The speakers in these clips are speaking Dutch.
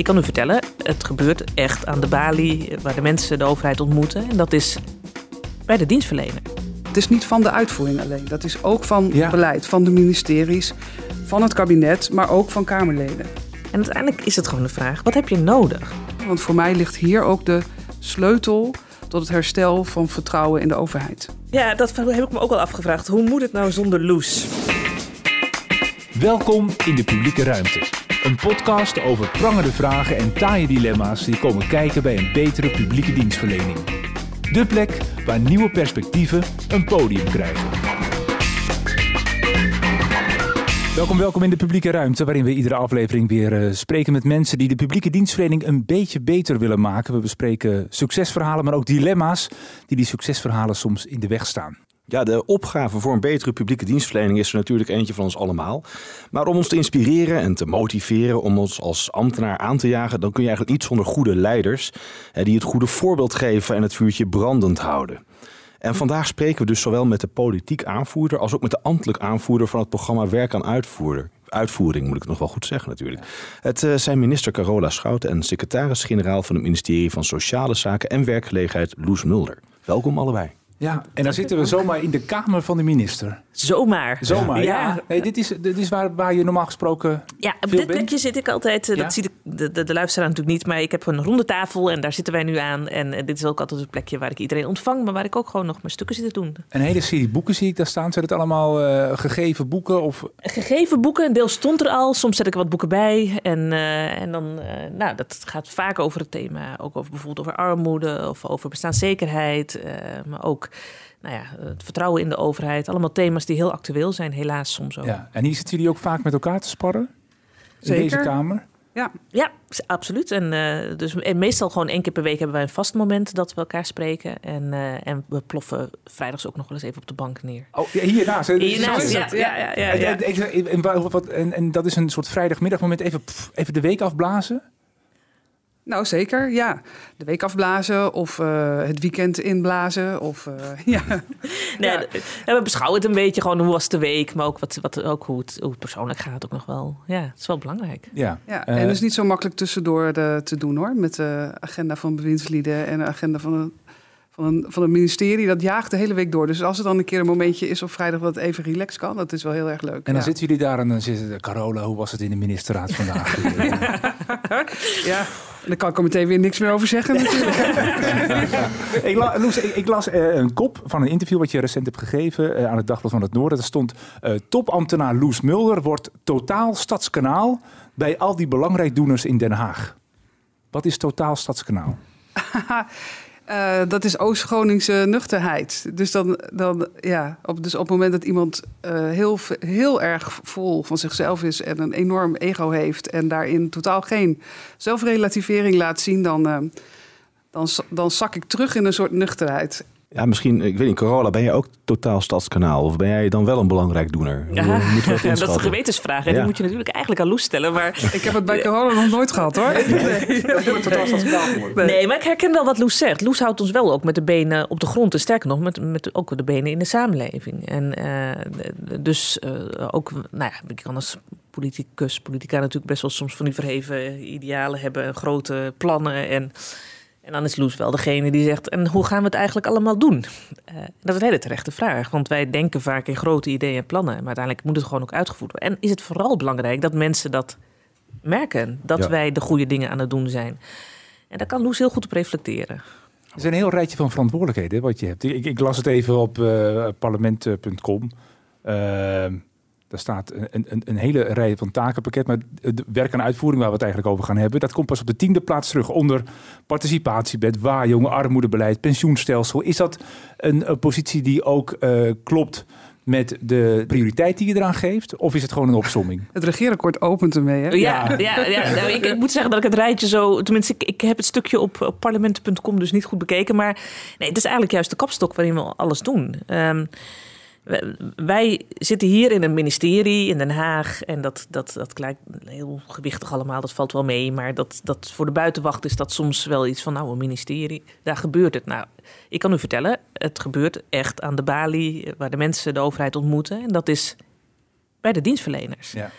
Ik kan u vertellen, het gebeurt echt aan de balie waar de mensen de overheid ontmoeten. En dat is bij de dienstverlener. Het is niet van de uitvoering alleen. Dat is ook van Ja. beleid, van de ministeries, van het kabinet, maar ook van Kamerleden. En uiteindelijk is het gewoon de vraag, wat heb je nodig? Want voor mij ligt hier ook de sleutel tot het herstel van vertrouwen in de overheid. Ja, dat heb ik me ook al afgevraagd. Hoe moet het nou zonder Loes? Welkom in de publieke ruimte. Een podcast over prangende vragen en taaie dilemma's die komen kijken bij een betere publieke dienstverlening. De plek waar nieuwe perspectieven een podium krijgen. Welkom, welkom in de publieke ruimte, waarin we iedere aflevering weer eh, spreken met mensen die de publieke dienstverlening een beetje beter willen maken. We bespreken succesverhalen, maar ook dilemma's die die succesverhalen soms in de weg staan. Ja, de opgave voor een betere publieke dienstverlening is er natuurlijk eentje van ons allemaal. Maar om ons te inspireren en te motiveren, om ons als ambtenaar aan te jagen, dan kun je eigenlijk niet zonder goede leiders hè, die het goede voorbeeld geven en het vuurtje brandend houden. En vandaag spreken we dus zowel met de politiek aanvoerder als ook met de ambtelijk aanvoerder van het programma Werk aan Uitvoerder. Uitvoering moet ik het nog wel goed zeggen natuurlijk. Het eh, zijn minister Carola Schouten en secretaris-generaal van het ministerie van Sociale Zaken en Werkgelegenheid Loes Mulder. Welkom allebei. Ja, en dan zitten we zomaar in de kamer van de minister. Zomaar. Zomaar, ja. Ja. Nee, dit is, dit is waar, waar je normaal gesproken... Ja, op Veel dit bent? plekje zit ik altijd. eh, Ja? Dat ziet de, de, de, luisteraar natuurlijk niet. Maar ik heb een ronde tafel en daar zitten wij nu aan. En eh, dit is ook altijd het plekje waar ik iedereen ontvang. Maar waar ik ook gewoon nog mijn stukken zit te doen. Een hele serie boeken zie ik daar staan. Zijn het allemaal eh, gegeven boeken? Of... Gegeven boeken, een deel stond er al. Soms zet ik er wat boeken bij. En, eh, en dan, eh, nou, dat gaat vaak over het thema. Ook over bijvoorbeeld over armoede of over bestaanszekerheid. eh, maar ook nou ja, het vertrouwen in de overheid. Allemaal thema's die heel actueel zijn, helaas soms ook. Ja. En hier zitten jullie ook vaak met elkaar te sparren? In Zeker. deze kamer? Ja, Ja, absoluut. En, eh, dus, en meestal gewoon één keer per week hebben wij een vast moment dat we elkaar spreken. En, eh, en we ploffen vrijdags ook nog wel eens even op de bank neer. Oh, ja, hiernaast. hè? Hiernaast, ja, het. ja, ja, ja, En- ja. en- dat is een soort vrijdagmiddagmoment. Even, pff, even de week afblazen? Nou zeker. Ja, de week afblazen of eh, het weekend inblazen. Of, eh, ja. Nee, Ja. we beschouwen het een beetje gewoon hoe was de week. Maar ook, wat, wat, ook hoe, het, hoe het persoonlijk gaat ook nog wel. Ja, het is wel belangrijk. Ja. Ja, Eh, en het is niet zo makkelijk tussendoor de, te doen hoor. Met de agenda van bewindslieden en de agenda van een, van, een, van een ministerie. Dat jaagt de hele week door. Dus als er dan een keer een momentje is op vrijdag dat het even relaxed kan, dat is wel heel erg leuk. En dan ja. zitten jullie daar en dan zitten... Carola, hoe was het in de ministerraad vandaag? Ja, daar kan ik er meteen weer niks meer over zeggen natuurlijk. ik, la- Loes, ik, ik las eh, een kop van een interview wat je recent hebt gegeven eh, aan het Dagblad van het Noorden. Daar stond eh, topambtenaar Loes Mulder wordt totaal stadskanaal bij al die belangrijkdoeners in Den Haag. Wat is totaal stadskanaal? Eh, dat is Oost-Groningse nuchterheid. Dus, dan, dan, ja, op, dus op het moment dat iemand eh, heel, heel erg vol van zichzelf is en een enorm ego heeft en daarin totaal geen zelfrelativering laat zien, dan, eh, dan, dan zak ik terug in een soort nuchterheid. Ja, misschien, ik weet niet, Corolla, ben jij ook totaal stadskanaal? Of ben jij dan wel een belangrijk doener? We dat dat is een gewetensvraag. En Ja. die moet je natuurlijk eigenlijk aan Loes stellen. Maar Ik heb het bij corona nog nooit gehad hoor. totaal stadskanaal geworden. Nee, maar ik herken wel wat Loes zegt. Loes houdt ons wel ook met de benen op de grond. En sterker nog, met, met ook de benen in de samenleving. En eh, dus eh, ook, nou ja, ik kan als politicus, politica natuurlijk best wel soms van die verheven idealen hebben. en Grote plannen. En, en dan is Loes wel degene die zegt, en hoe gaan we het eigenlijk allemaal doen? Eh, dat is een hele terechte vraag. Want wij denken vaak in grote ideeën en plannen. Maar uiteindelijk moet het gewoon ook uitgevoerd worden. En is het vooral belangrijk dat mensen dat merken. Dat Ja. wij de goede dingen aan het doen zijn. En daar kan Loes heel goed op reflecteren. Er is een heel rijtje van verantwoordelijkheden wat je hebt. Ik, ik las het even op eh, parlement.com. daar staat een, een, een hele rij van takenpakket. Maar het werk aan uitvoering waar we het eigenlijk over gaan hebben... dat komt pas op de tiende plaats terug onder participatiewet, waarjongen, armoedebeleid, pensioenstelsel. Is dat een, een positie die ook eh, klopt met de prioriteit die je eraan geeft? Of is het gewoon een opsomming? Het regeerakkoord opent ermee. Hè? Ja, ja, ja, nou, ik, ik moet zeggen dat ik het rijtje zo... Tenminste, ik, ik heb het stukje op, op parlement.com dus niet goed bekeken. Maar nee, het is eigenlijk juist de kapstok waarin we alles doen. Ehm, wij- zitten hier in een ministerie in Den Haag. En dat, dat, dat lijkt heel gewichtig allemaal. Dat valt wel mee. Maar dat, dat voor de buitenwacht is dat soms wel iets van... nou, een ministerie, daar gebeurt het. Nou, ik kan u vertellen, het gebeurt echt aan de balie... waar de mensen de overheid ontmoeten. En dat is bij de dienstverleners. Ja.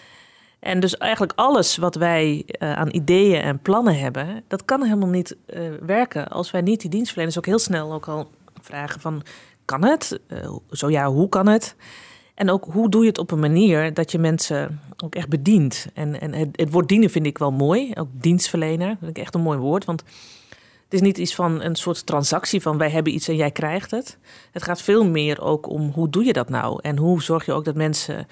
En dus eigenlijk alles wat wij uh, aan ideeën en plannen hebben, dat kan helemaal niet uh, werken als wij niet die dienstverleners ook heel snel ook al vragen van kan het? Uh, zo ja, hoe kan het? En ook hoe doe je het op een manier dat je mensen ook echt bedient? En, en het, het woord dienen vind ik wel mooi, ook dienstverlener, dat vind ik echt een mooi woord, want het is niet iets van een soort transactie van wij hebben iets en jij krijgt het. Het gaat veel meer ook om hoe doe je dat nou? En hoe zorg je ook dat mensen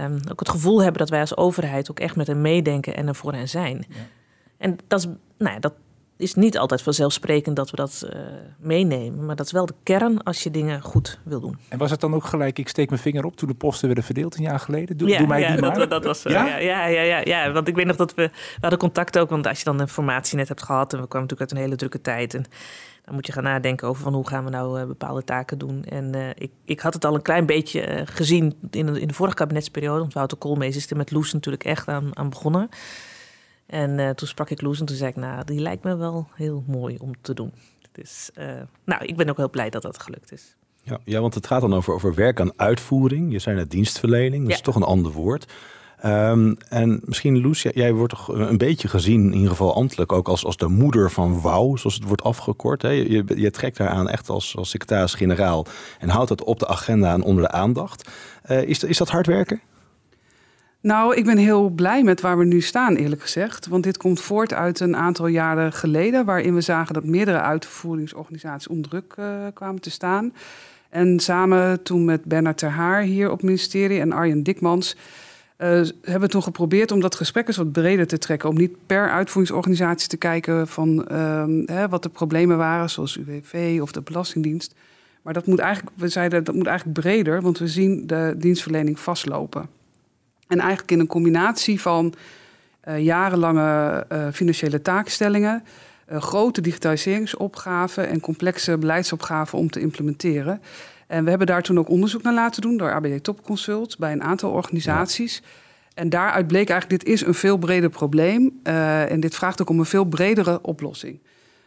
um, ook het gevoel hebben dat wij als overheid ook echt met hen meedenken en er voor hen zijn. Ja. En dat is, nou ja, dat is niet altijd vanzelfsprekend dat we dat uh, meenemen. Maar dat is wel de kern als je dingen goed wil doen. En was het dan ook gelijk, ik steek mijn vinger op toen de posten werden verdeeld een jaar geleden? Doe, ja, doe mij ja, die dat, maar. dat was zo. Ja? Ja, ja, ja, ja, want ik weet nog dat we, we hadden contact ook. Want als je dan een formatie net hebt gehad en we kwamen natuurlijk uit een hele drukke tijd. En dan moet je gaan nadenken over van hoe gaan we nou uh, bepaalde taken doen. En ik, ik had het al een klein beetje gezien in de, in de vorige kabinetsperiode. Want Wouter Koolmees is er met Loes natuurlijk echt aan, aan begonnen. En toen sprak ik Loes en toen zei ik, nou, die lijkt me wel heel mooi om te doen. Dus nou, ik ben ook heel blij dat dat gelukt is. Ja, ja, want het gaat dan over, over werk aan uitvoering. Je zei net dienstverlening, dat Ja. is toch een ander woord. Ehm, en misschien, Loes, jij- jij wordt toch een beetje gezien, in ieder geval ambtelijk, ook als, als de moeder van WOW, zoals het wordt afgekort. Hè? Je, je, je trekt daaraan echt als, als secretaris-generaal en houdt het op de agenda en onder de aandacht. Eh, is, is dat hard werken? Nou, ik ben heel blij met waar we nu staan, eerlijk gezegd. Want dit komt voort uit een aantal jaren geleden, waarin we zagen dat meerdere uitvoeringsorganisaties onder druk eh, kwamen te staan. En samen toen met Bernard Ter Haar hier op het ministerie en Arjen Dikmans. eh, hebben we toen geprobeerd om dat gesprek eens wat breder te trekken. Om niet per uitvoeringsorganisatie te kijken van ehm, hè, wat de problemen waren, zoals UWV of de Belastingdienst. Maar dat moet eigenlijk, we zeiden dat moet eigenlijk breder, want we zien de dienstverlening vastlopen. En eigenlijk in een combinatie van eh, jarenlange eh, financiële taakstellingen, eh, grote digitaliseringsopgaven en complexe beleidsopgaven om te implementeren. En we hebben daar toen ook onderzoek naar laten doen door ABD Top Consult bij een aantal organisaties. En daaruit bleek eigenlijk, dit is een veel breder probleem. en dit vraagt ook om een veel bredere oplossing.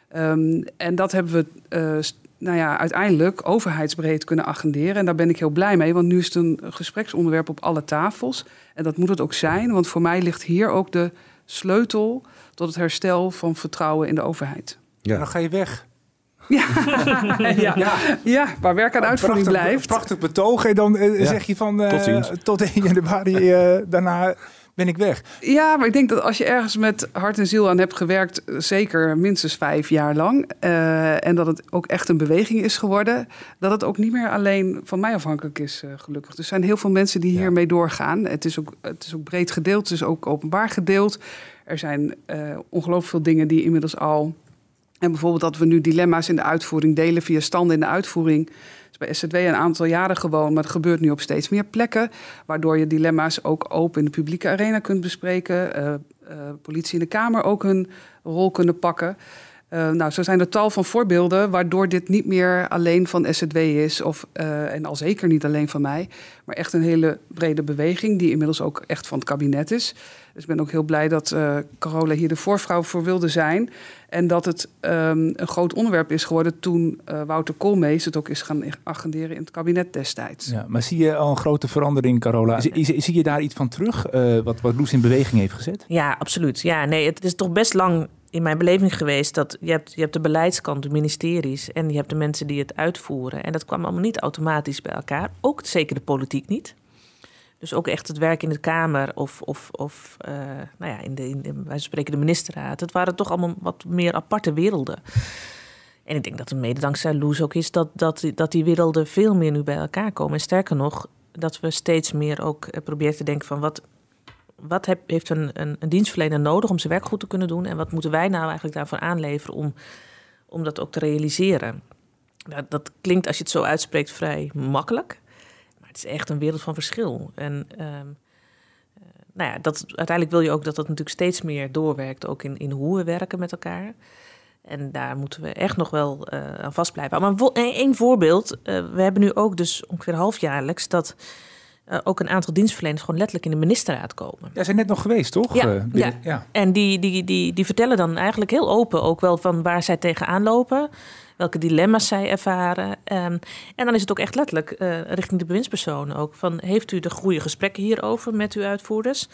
Ehm, en dat hebben we nou ja, uiteindelijk overheidsbreed kunnen agenderen. En daar ben ik heel blij mee, want nu is het een gespreksonderwerp op alle tafels. En dat moet het ook zijn, want voor mij ligt hier ook de sleutel tot het herstel van vertrouwen in de overheid. En dan ga je weg. Ja, ja. ja waar werk aan uitvoering prachtig, blijft. Prachtig betoog. En dan eh, Ja. zeg je van eh, Tot ziens. tot 1 januari, eh, daarna ben ik weg. Ja, maar ik denk dat als je ergens met hart en ziel aan hebt gewerkt, zeker minstens vijf jaar lang, eh, en dat het ook echt een beweging is geworden, dat het ook niet meer alleen van mij afhankelijk is, eh, gelukkig. Er zijn heel veel mensen die Ja. hiermee doorgaan. Het is, ook, het is ook breed gedeeld, het is ook openbaar gedeeld. Er zijn eh, ongelooflijk veel dingen die inmiddels al. En bijvoorbeeld dat we nu dilemma's in de uitvoering delen via standen in de uitvoering. Bij SZW een aantal jaren gewoon, maar het gebeurt nu op steeds meer plekken. Waardoor je dilemma's ook open in de publieke arena kunt bespreken. eh, eh, politie in de Kamer ook hun rol kunnen pakken. Eh, nou, zo zijn er tal van voorbeelden waardoor dit niet meer alleen van SZW is, of, eh, en al zeker niet alleen van mij, maar echt een hele brede beweging die inmiddels ook echt van het kabinet is. Dus ik ben ook heel blij dat eh, Carola hier de voorvrouw voor wilde zijn. En dat het ehm, een groot onderwerp is geworden toen eh, Wouter Koolmees het ook is gaan agenderen in het kabinet destijds. Ja, maar zie je al een grote verandering, Carola? Zie, zie- zie je daar iets van terug, eh, wat, wat Loes in beweging heeft gezet? Ja, absoluut. Ja, nee, het is toch best lang in mijn beleving geweest dat je hebt, je hebt de beleidskant, de ministeries en je hebt de mensen die het uitvoeren. En dat kwam allemaal niet automatisch bij elkaar. Ook zeker de politiek niet. Dus ook echt het werk in de Kamer of, of, of eh, nou ja, in de, in wij spreken de ministerraad. Het waren toch allemaal wat meer aparte werelden. En ik denk dat het mede dankzij Loes ook is dat, dat, dat die werelden veel meer nu bij elkaar komen. En sterker nog, dat we steeds meer ook eh, proberen te denken van wat, wat heeft een, een, een dienstverlener nodig om zijn werk goed te kunnen doen? En wat moeten wij nou eigenlijk daarvoor aanleveren om, om dat ook te realiseren? Nou, dat klinkt, als je het zo uitspreekt, vrij makkelijk. Maar het is echt een wereld van verschil. En ehm, eh, nou ja, dat, uiteindelijk wil je ook dat dat natuurlijk steeds meer doorwerkt, ook in, in hoe we werken met elkaar. En daar moeten we echt nog wel eh, aan vast blijven. Maar één voorbeeld. eh, we hebben nu ook dus ongeveer halfjaarlijks dat eh, ook een aantal dienstverleners gewoon letterlijk in de ministerraad komen. Ja, zijn net nog geweest, toch? Ja, Eh, ja. ja. En die, die, die, die vertellen dan eigenlijk heel open ook wel van waar zij tegenaan lopen. Welke dilemma's zij ervaren. Ehm, en dan is het ook echt letterlijk eh, richting de bewindspersonen ook. Van, heeft u de goede gesprekken hierover met uw uitvoerders?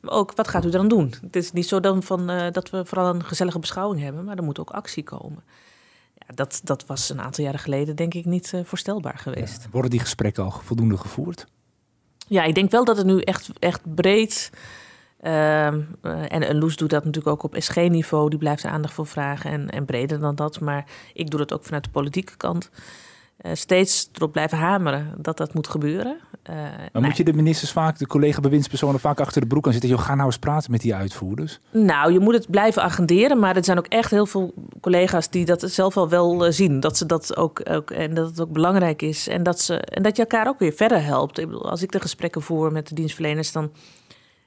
Maar ook, wat gaat u dan doen? Het is niet zo dan van, dat we vooral een gezellige beschouwing hebben, maar er moet ook actie komen. Ja, dat, dat was een aantal jaren geleden denk ik niet voorstelbaar geweest. Worden die gesprekken al voldoende gevoerd? Ja, ik denk wel dat het nu echt, echt breed eh, en, Loes doet dat natuurlijk ook op SG-niveau. Die blijft er aandacht voor vragen en, en breder dan dat. Maar ik doe dat ook vanuit de politieke kant. Uh, steeds erop blijven hameren dat dat moet gebeuren. Uh, maar moet je de ministers vaak, de collega-bewindspersonen, vaak achter de broek aan zitten? Joh, ga nou eens praten met die uitvoerders. Nou, je moet het blijven agenderen. Maar er zijn ook echt heel veel collega's die dat zelf al wel zien. Dat ze dat ook, ook, en dat het ook belangrijk is. En dat, ze, en dat je elkaar ook weer verder helpt. Ik bedoel, als ik de gesprekken voer met de dienstverleners, dan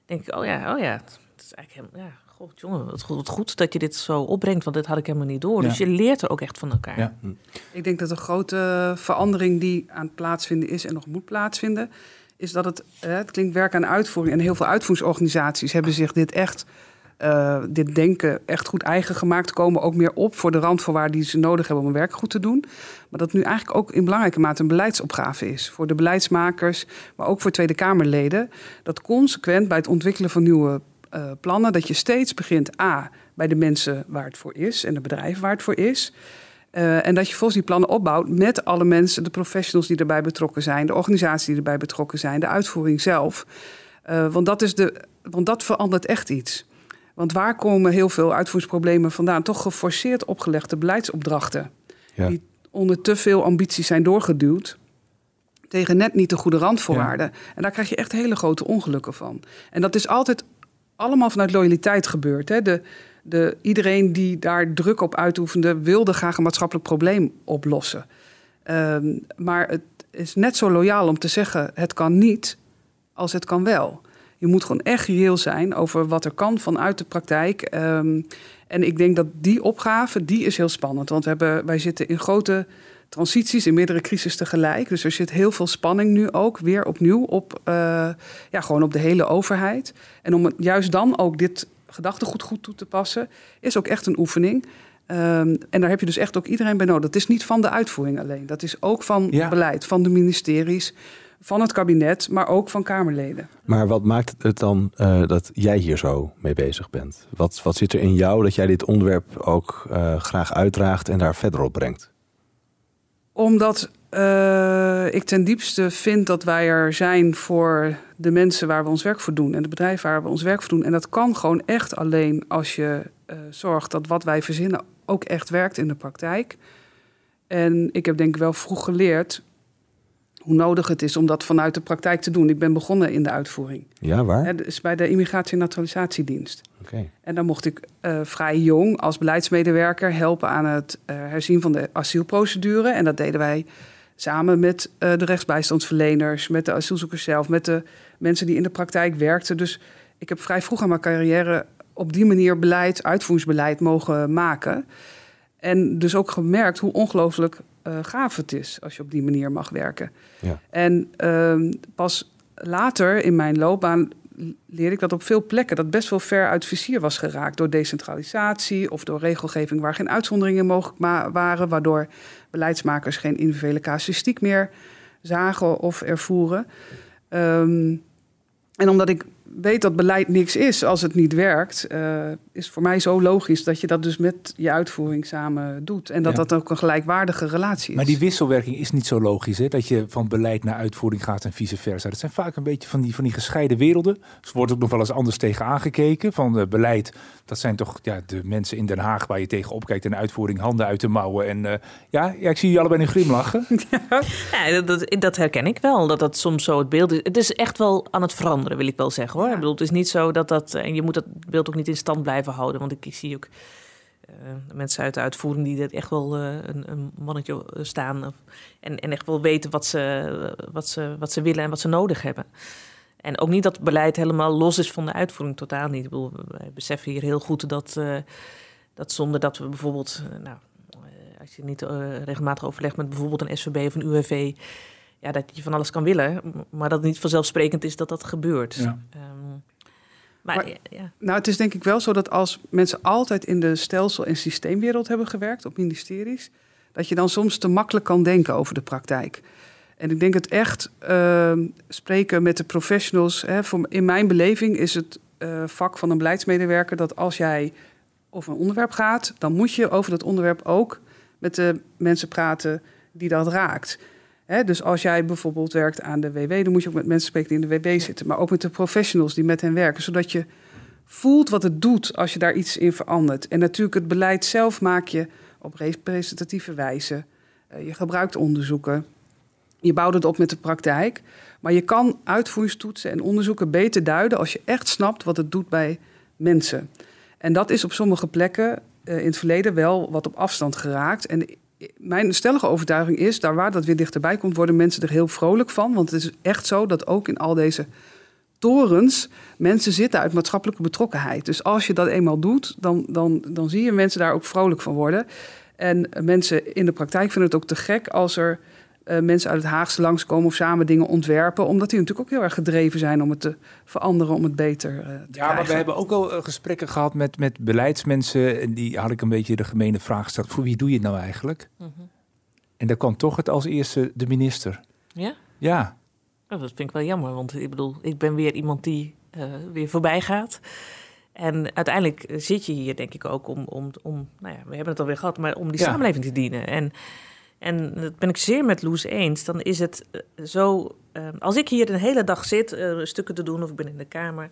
denk ik, oh ja, oh ja. Het is eigenlijk helemaal, ja, god jongen, wat goed, goed dat je dit zo opbrengt, want dit had ik helemaal niet door. Dus je leert er ook echt van elkaar. Ja. Hm. Ik denk dat een grote verandering die aan het plaatsvinden is en nog moet plaatsvinden, is dat het, het klinkt werk aan uitvoering en heel veel uitvoeringsorganisaties hebben zich dit echt uh, dit denken echt goed eigen gemaakt, komen ook meer op voor de randvoorwaarden die ze nodig hebben om hun werk goed te doen. Maar dat nu eigenlijk ook in belangrijke mate een beleidsopgave is voor de beleidsmakers, maar ook voor Tweede Kamerleden. Dat consequent bij het ontwikkelen van nieuwe uh, plannen, dat je steeds begint A bij de mensen waar het voor is en de bedrijven waar het voor is. Uh, en dat je volgens die plannen opbouwt met alle mensen, de professionals die erbij betrokken zijn, de organisaties die erbij betrokken zijn, de uitvoering zelf. Uh, want, dat is de, want dat verandert echt iets. Want waar komen heel veel uitvoeringsproblemen vandaan? Toch geforceerd opgelegde beleidsopdrachten. Ja. Die onder te veel ambities zijn doorgeduwd. Tegen net niet de goede randvoorwaarden. En daar krijg je echt hele grote ongelukken van. En dat is altijd allemaal vanuit loyaliteit gebeurd. Hè? De, de, iedereen die daar druk op uitoefende, wilde graag een maatschappelijk probleem oplossen. Um, maar het is net zo loyaal om te zeggen: het kan niet, als het kan wel. Je moet gewoon echt reëel zijn over wat er kan vanuit de praktijk. Um, en ik denk dat die opgave, die is heel spannend. Want we hebben, wij zitten in grote transities, in meerdere crisis tegelijk. Dus er zit heel veel spanning nu ook weer opnieuw op, uh, ja, gewoon op de hele overheid. En om juist dan ook dit gedachtegoed goed toe te passen, is ook echt een oefening. Um, en daar heb je dus echt ook iedereen bij nodig. Dat is niet van de uitvoering alleen. Dat is ook van ja. beleid, van de ministeries, van het kabinet, maar ook van Kamerleden. Maar wat maakt het dan uh, dat jij hier zo mee bezig bent? Wat, wat zit er in jou dat jij dit onderwerp ook uh, graag uitdraagt en daar verder op brengt? Omdat uh, ik ten diepste vind dat wij er zijn voor de mensen waar we ons werk voor doen en de bedrijven waar we ons werk voor doen. En dat kan gewoon echt alleen als je zorgt dat wat wij verzinnen ook echt werkt in de praktijk. En ik heb denk ik wel vroeg geleerd hoe nodig het is om dat vanuit de praktijk te doen. Ik ben begonnen in de uitvoering. Ja, waar? Is bij de Immigratie- en Naturalisatiedienst. Oké. En dan mocht ik uh, vrij jong als beleidsmedewerker helpen aan het uh, herzien van de asielprocedure. En dat deden wij samen met uh, de rechtsbijstandsverleners, met de asielzoekers zelf, met de mensen die in de praktijk werkten. Dus ik heb vrij vroeg aan mijn carrière op die manier beleid, uitvoeringsbeleid mogen maken. En dus ook gemerkt hoe ongelooflijk uh, gaaf het is als je op die manier mag werken. Ja. En uh, pas later in mijn loopbaan leerde ik dat op veel plekken dat best wel ver uit vizier was geraakt door decentralisatie of door regelgeving waar geen uitzonderingen mogelijk waren, waardoor beleidsmakers geen individuele casuïstiek meer zagen of ervoeren. Um, en omdat ik weet dat beleid niks is als het niet werkt, uh, is voor mij zo logisch dat je dat dus met je uitvoering samen doet. En dat dat ook een gelijkwaardige relatie is. Maar die wisselwerking is niet zo logisch, hè? dat je van beleid naar uitvoering gaat en vice versa. Dat zijn vaak een beetje van die, van die gescheiden werelden. Dus wordt ook nog wel eens anders tegen aangekeken. Van uh, beleid, dat zijn toch ja, de mensen in Den Haag waar je tegen opkijkt. En uitvoering handen uit de mouwen. En uh, ja, ja, ik zie jullie allebei nu glimlachen. ja, dat, dat herken ik wel, dat dat soms zo het beeld is. Het is echt wel aan het veranderen, wil ik wel zeggen hoor. Ik bedoel, het is niet zo dat dat. En je moet dat beeld ook niet in stand blijven houden. Want ik, zie ook uh, mensen uit de uitvoering die er echt wel uh, een, een, mannetje eh, staan. En, en echt wel weten wat ze, wat, ze, wat ze willen en wat ze nodig hebben. En ook niet dat beleid helemaal los is van de uitvoering, totaal niet. Ik bedoel, wij beseffen hier heel goed dat, uh, dat zonder dat we bijvoorbeeld, nou, als je niet regelmatig overlegt met bijvoorbeeld een SVB of een UWV, ja, dat je van alles kan willen, maar dat het niet vanzelfsprekend is dat dat gebeurt. Ja. Um, maar, ja. Nou, het is denk ik wel zo dat als mensen altijd in de stelsel- en systeemwereld hebben gewerkt, op ministeries, dat je dan soms te makkelijk kan denken over de praktijk. En ik denk het echt uh, spreken met de professionals. Hè, voor, in mijn beleving is het eh, vak van een beleidsmedewerker dat als jij over een onderwerp gaat, dan moet je over dat onderwerp ook met de mensen praten die dat raakt. Dus als jij bijvoorbeeld werkt aan de WW, dan moet je ook met mensen spreken die in de WW zitten, maar ook met de professionals die met hen werken, zodat je voelt wat het doet als je daar iets in verandert. En natuurlijk het beleid zelf maak je op representatieve wijze. Eh, je gebruikt onderzoeken. Je bouwt het op met de praktijk. Maar je kan uitvoeringstoetsen en onderzoeken beter duiden als je echt snapt wat het doet bij mensen. En dat is op sommige plekken uh, in het verleden wel wat op afstand geraakt. En mijn stellige overtuiging is, daar waar dat weer dichterbij komt, worden mensen er heel vrolijk van. Want het is echt zo dat ook in al deze torens mensen zitten uit maatschappelijke betrokkenheid. Dus als je dat eenmaal doet, dan, dan, dan zie je mensen daar ook vrolijk van worden. En mensen in de praktijk vinden het ook te gek als er uh, mensen uit het Haagse langskomen of samen dingen ontwerpen. Omdat die natuurlijk ook heel erg gedreven zijn om het te veranderen, om het beter uh, te ja, krijgen. Ja, maar we hebben ook al uh, gesprekken gehad met, met beleidsmensen. En die had ik een beetje de gemene vraag gesteld. Voor wie doe je het nou eigenlijk? -hmm. En daar kwam toch het als eerste de minister. Ja? Ja. Oh, dat vind ik wel jammer, want ik bedoel, ik ben weer iemand die weer voorbij gaat. En uiteindelijk zit je hier, denk ik, ook om, om, om nou ja, we hebben het alweer gehad, maar om die ja. samenleving te dienen. En, en dat ben ik zeer met Loes eens. Dan is het zo, uh, als ik hier een hele dag zit, uh, stukken te doen of ik ben in de kamer.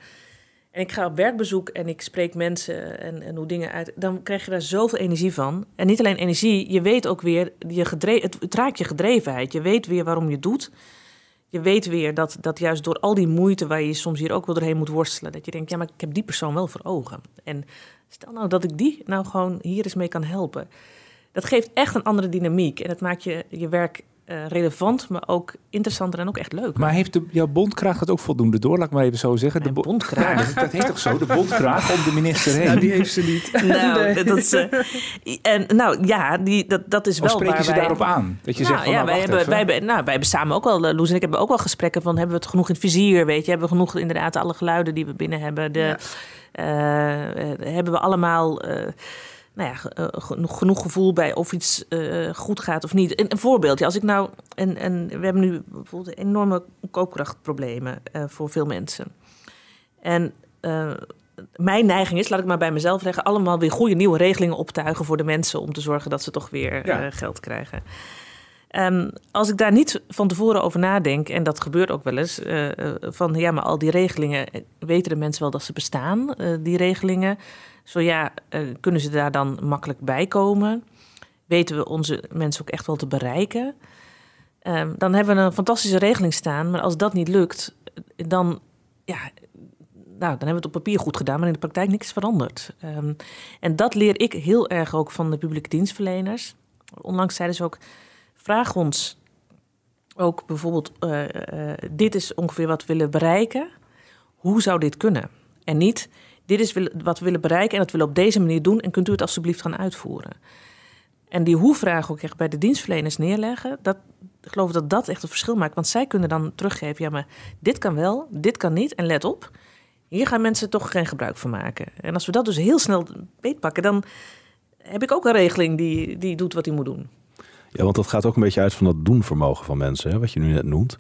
En ik ga op werkbezoek en ik spreek mensen en, en hoe dingen uit. Dan krijg je daar zoveel energie van. En niet alleen energie, je weet ook weer, je gedreven, het, raakt je gedrevenheid. Je weet weer waarom je doet je weet weer dat, dat juist door al die moeite waar je soms hier ook wel doorheen moet worstelen, dat je denkt, ja, maar ik heb die persoon wel voor ogen. En stel nou dat ik die nou gewoon hier eens mee kan helpen. Dat geeft echt een andere dynamiek en het maakt je, je werk uh, relevant, maar ook interessanter en ook echt leuk. Maar heeft de, jouw bondkraag het ook voldoende door, laat ik maar even zo zeggen? De bo bondkraag? Ja, dat, dat heet toch zo, de bondkraag om de minister heen? Nou, die heeft ze niet. nou, nee. dat is, uh, en, nou ja, die, dat, dat is of wel spreken waar ze wij, daarop aan? Dat je nou, zegt van, ja, nou, wij, wacht hebben, even. wij, hebben, nou, wij hebben samen ook wel, Loes en ik hebben ook wel gesprekken van, hebben we het genoeg in het vizier, weet je? Hebben we genoeg inderdaad alle geluiden die we binnen hebben? De, ja. uh, hebben we allemaal... Nou ja, genoeg, genoeg gevoel bij of iets uh, goed gaat of niet. Een, een voorbeeldje, als ik nou. En, en we hebben nu bijvoorbeeld enorme koopkrachtproblemen uh, voor veel mensen. En uh, mijn neiging is, laat ik maar bij mezelf zeggen, allemaal weer goede nieuwe regelingen optuigen voor de mensen om te zorgen dat ze toch weer ja. geld krijgen. Um, als ik daar niet van tevoren over nadenk, en dat gebeurt ook wel eens, uh, van ja, maar al die regelingen, weten de mensen wel dat ze bestaan, die regelingen? Zo ja, kunnen ze daar dan makkelijk bij komen? Weten we onze mensen ook echt wel te bereiken? Um, dan hebben we een fantastische regeling staan, maar als dat niet lukt, dan, ja, nou, dan hebben we het op papier goed gedaan, maar in de praktijk niks veranderd. Um, en dat leer ik heel erg ook van de publieke dienstverleners. Onlangs zeiden ze ook, vraag ons ook bijvoorbeeld, uh, uh, dit is ongeveer wat we willen bereiken. Hoe zou dit kunnen? En niet, dit is wat we willen bereiken en dat willen we op deze manier doen en kunt u het alsjeblieft gaan uitvoeren. En die hoe-vraag ook echt bij de dienstverleners neerleggen, dat, ik geloof dat dat echt een verschil maakt. Want zij kunnen dan teruggeven, ja maar dit kan wel, dit kan niet. En let op, hier gaan mensen toch geen gebruik van maken. En als we dat dus heel snel beetpakken, dan heb ik ook een regeling die, die doet wat hij moet doen. Ja, want dat gaat ook een beetje uit van dat doenvermogen van mensen, hè, wat je nu net noemt.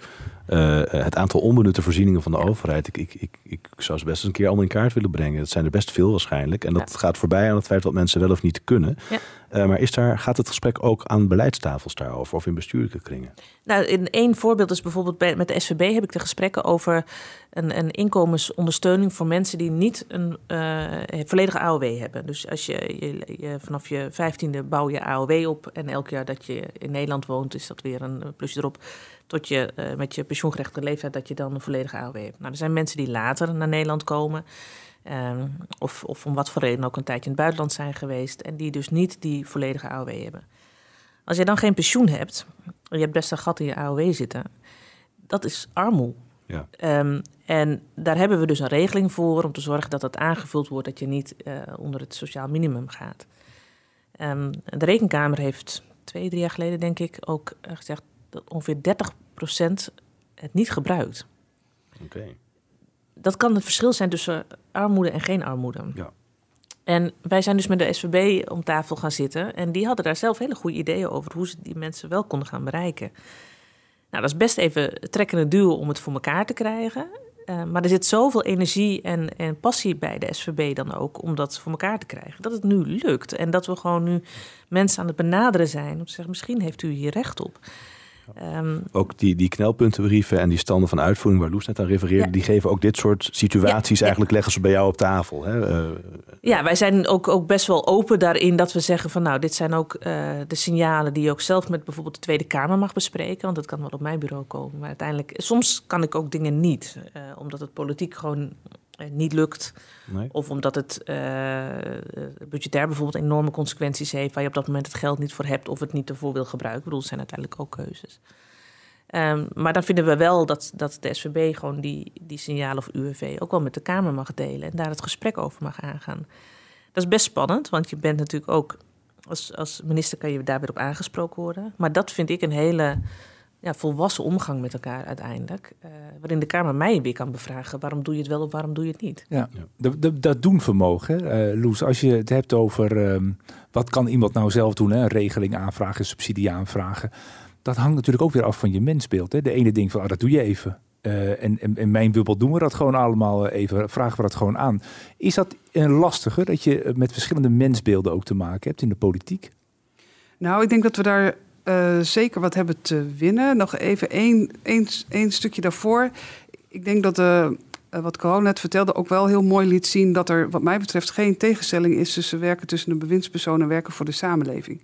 Uh, het aantal onbenutte voorzieningen van de overheid. Ik, ik, ik, ik zou ze best eens een keer allemaal in kaart willen brengen. Dat zijn er best veel waarschijnlijk. En dat ja. gaat voorbij aan het feit wat mensen wel of niet kunnen. Ja. Uh, maar is daar, gaat het gesprek ook aan beleidstafels daarover of in bestuurlijke kringen? Nou, in één voorbeeld is bijvoorbeeld bij, met de SVB heb ik de gesprekken over een, een inkomensondersteuning voor mensen die niet een uh, volledige AOW hebben. Dus als je, je, je, vanaf je vijftiende bouw je AOW op en elk jaar dat je in Nederland woont is dat weer een plusje erop tot je uh, met je pensioengerechtigde leeftijd dat je dan een volledige AOW hebt. Nou, er zijn mensen die later naar Nederland komen. Um, of, of om wat voor reden ook een tijdje in het buitenland zijn geweest. En die dus niet die volledige AOW hebben. Als je dan geen pensioen hebt. Je hebt best een gat in je AOW zitten. Dat is armoede. Ja. Um, en daar hebben we dus een regeling voor om te zorgen dat het aangevuld wordt dat je niet uh, onder het sociaal minimum gaat. Um, de Rekenkamer heeft twee, drie jaar geleden, denk ik, ook gezegd dat ongeveer 30% het niet gebruikt. Oké. Okay. Dat kan het verschil zijn tussen armoede en geen armoede. Ja. En wij zijn dus met de SVB om tafel gaan zitten. En die hadden daar zelf hele goede ideeën over hoe ze die mensen wel konden gaan bereiken. Nou, dat is best even trekken en duwen om het voor elkaar te krijgen. Uh, maar er zit zoveel energie en, en passie bij de SVB dan ook om dat voor elkaar te krijgen. Dat het nu lukt. En dat we gewoon nu mensen aan het benaderen zijn. Om te zeggen, misschien heeft u hier recht op. Ehm, ook die, die knelpuntenbrieven en die standen van uitvoering waar Loes net aan refereerde, die geven ook dit soort situaties eigenlijk leggen ze bij jou op tafel. Hè? Uh, ja, wij zijn ook, ook best wel open daarin dat we zeggen van nou, dit zijn ook uh, de signalen die je ook zelf met bijvoorbeeld de Tweede Kamer mag bespreken. Want dat kan wel op mijn bureau komen. Maar uiteindelijk, soms kan ik ook dingen niet, uh, omdat het politiek gewoon niet lukt. Nee. Of omdat het uh, budgetair bijvoorbeeld enorme consequenties heeft... waar je op dat moment het geld niet voor hebt of het niet ervoor wil gebruiken. Ik bedoel, het zijn uiteindelijk ook keuzes. Um, maar dan vinden we wel dat, dat de SVB gewoon die, die signalen of UWV ook wel met de Kamer mag delen... en daar het gesprek over mag aangaan. Dat is best spannend, want je bent natuurlijk ook... Als, als minister kan je daar weer op aangesproken worden. Maar dat vind ik een hele ja, volwassen omgang met elkaar uiteindelijk. Uh, waarin de Kamer mij weer kan bevragen: waarom doe je het wel of waarom doe je het niet? Ja, dat doen vermogen, uh, Loes. Als je het hebt over um, wat kan iemand nou zelf doen, hè? een regeling aanvragen, subsidie aanvragen. Dat hangt natuurlijk ook weer af van je mensbeeld. Hè? De ene denkt van, ah, dat doe je even. Uh, en, en in mijn bubbel doen we dat gewoon allemaal even, vragen we dat gewoon aan. Is dat een lastiger dat je met verschillende mensbeelden ook te maken hebt in de politiek? Nou, ik denk dat we daar uh, zeker wat hebben te winnen. Nog even één, één, één stukje daarvoor. Ik denk dat uh, wat Corona net vertelde ook wel heel mooi liet zien dat er, wat mij betreft, geen tegenstelling is tussen werken tussen de bewindspersoon en werken voor de samenleving.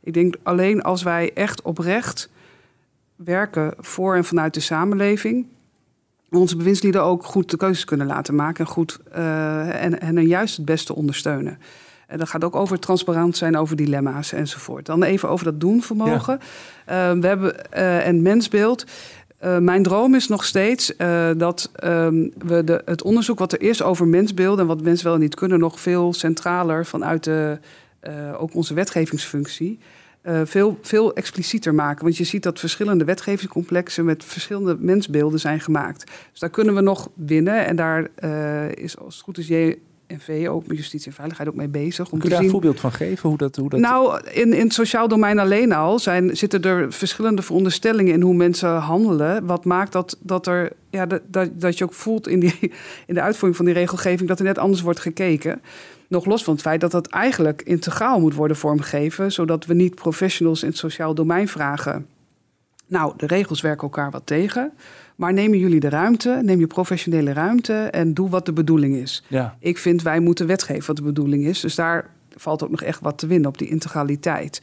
Ik denk alleen als wij echt oprecht werken voor en vanuit de samenleving, onze bewindslieden ook goed de keuzes kunnen laten maken en, goed, en, en juist het beste ondersteunen. En dat gaat ook over transparant zijn over dilemma's enzovoort. Dan even over dat doenvermogen. Ja. Uh, we hebben uh, en mensbeeld. Uh, mijn droom is nog steeds dat um, we de, het onderzoek wat er is over mensbeelden en wat mensen wel en niet kunnen, nog veel centraler vanuit de, ook onze wetgevingsfunctie. veel, veel explicieter maken. Want je ziet dat verschillende wetgevingscomplexen met verschillende mensbeelden zijn gemaakt. Dus daar kunnen we nog winnen. En daar is als het goed is NV, ook justitie en veiligheid, ook mee bezig. Om Kun je daar een voorbeeld van geven? Hoe dat, hoe dat... Nou, in, in het sociaal domein alleen al zijn, zitten er verschillende veronderstellingen in hoe mensen handelen. Wat maakt dat, dat, er, ja, dat, dat, dat je ook voelt in, die, in de uitvoering van die regelgeving dat er net anders wordt gekeken. Nog los van het feit dat dat eigenlijk integraal moet worden vormgegeven, zodat we niet professionals in het sociaal domein vragen. Nou, de regels werken elkaar wat tegen. Maar nemen jullie de ruimte, neem je professionele ruimte en doe wat de bedoeling is. Ja. Ik vind wij moeten wetgeven wat de bedoeling is. Dus daar valt ook nog echt wat te winnen op die integraliteit.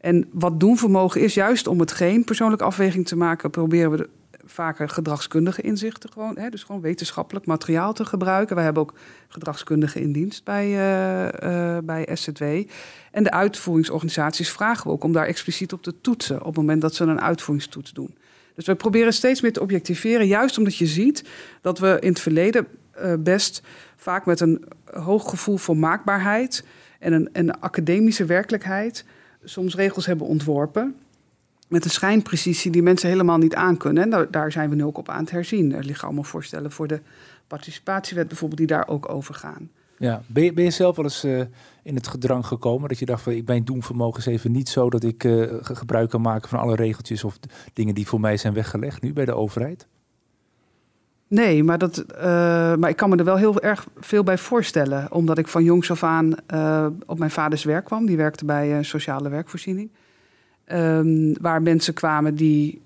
En wat doen vermogen is, juist om het geen persoonlijke afweging te maken, proberen we de, vaker gedragskundige inzichten gewoon, hè, dus gewoon wetenschappelijk materiaal te gebruiken. Wij hebben ook gedragskundigen in dienst bij, uh, uh, bij SZW. En de uitvoeringsorganisaties vragen we ook om daar expliciet op te toetsen op het moment dat ze een uitvoeringstoets doen. Dus we proberen steeds meer te objectiveren, juist omdat je ziet dat we in het verleden uh, best vaak met een hoog gevoel voor maakbaarheid en een, een academische werkelijkheid soms regels hebben ontworpen. Met een schijnprecisie die mensen helemaal niet aankunnen. En daar, daar zijn we nu ook op aan het herzien. Er liggen allemaal voorstellen voor de participatiewet bijvoorbeeld, die daar ook over gaan. Ja, ben je, zelf wel eens uh, in het gedrang gekomen dat je dacht van ik ben doenvermogens even niet zo dat ik uh, gebruik kan maken van alle regeltjes of dingen die voor mij zijn weggelegd nu bij de overheid? Nee, maar, dat, uh, maar ik kan me er wel heel erg veel bij voorstellen. Omdat ik van jongs af aan op mijn vaders werk kwam. Die werkte bij sociale werkvoorziening. Um, waar mensen kwamen die,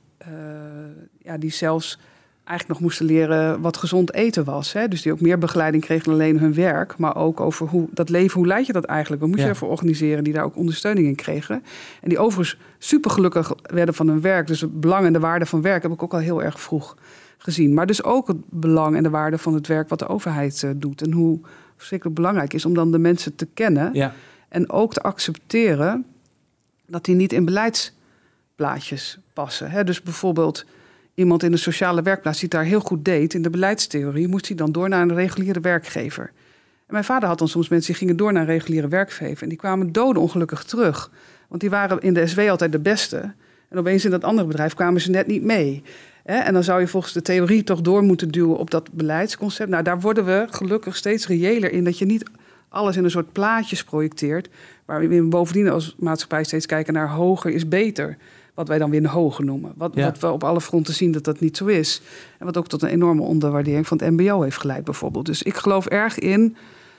ja, die zelfs eigenlijk nog moesten leren wat gezond eten was. Hè? Dus die ook meer begeleiding kregen dan alleen hun werk. Maar ook over hoe dat leven, hoe leid je dat eigenlijk? Wat moet je ervoor organiseren? Die daar ook ondersteuning in kregen. En die overigens super gelukkig werden van hun werk. Dus het belang en de waarde van werk heb ik ook al heel erg vroeg gezien. Maar dus ook het belang en de waarde van het werk wat de overheid uh, doet. En hoe verschrikkelijk belangrijk is om dan de mensen te kennen. Ja. En ook te accepteren dat die niet in beleidsplaatjes passen. Hè? Dus bijvoorbeeld iemand in de sociale werkplaats die daar heel goed deed in de beleidstheorie, moest hij dan door naar een reguliere werkgever. En mijn vader had dan soms mensen die gingen door naar een reguliere werkgever en die kwamen doodongelukkig terug. Want die waren in de SW altijd de beste. En opeens in dat andere bedrijf kwamen ze net niet mee. En dan zou je volgens de theorie toch door moeten duwen op dat beleidsconcept. Nou, daar worden we gelukkig steeds reëler in dat je niet alles in een soort plaatjes projecteert. Waar we bovendien als maatschappij steeds kijken naar hoger is beter. Wat wij dan weer een hoge noemen. Wat, Ja. wat we op alle fronten zien dat dat niet zo is. En wat ook tot een enorme onderwaardering van het MBO heeft geleid, bijvoorbeeld. Dus ik geloof erg in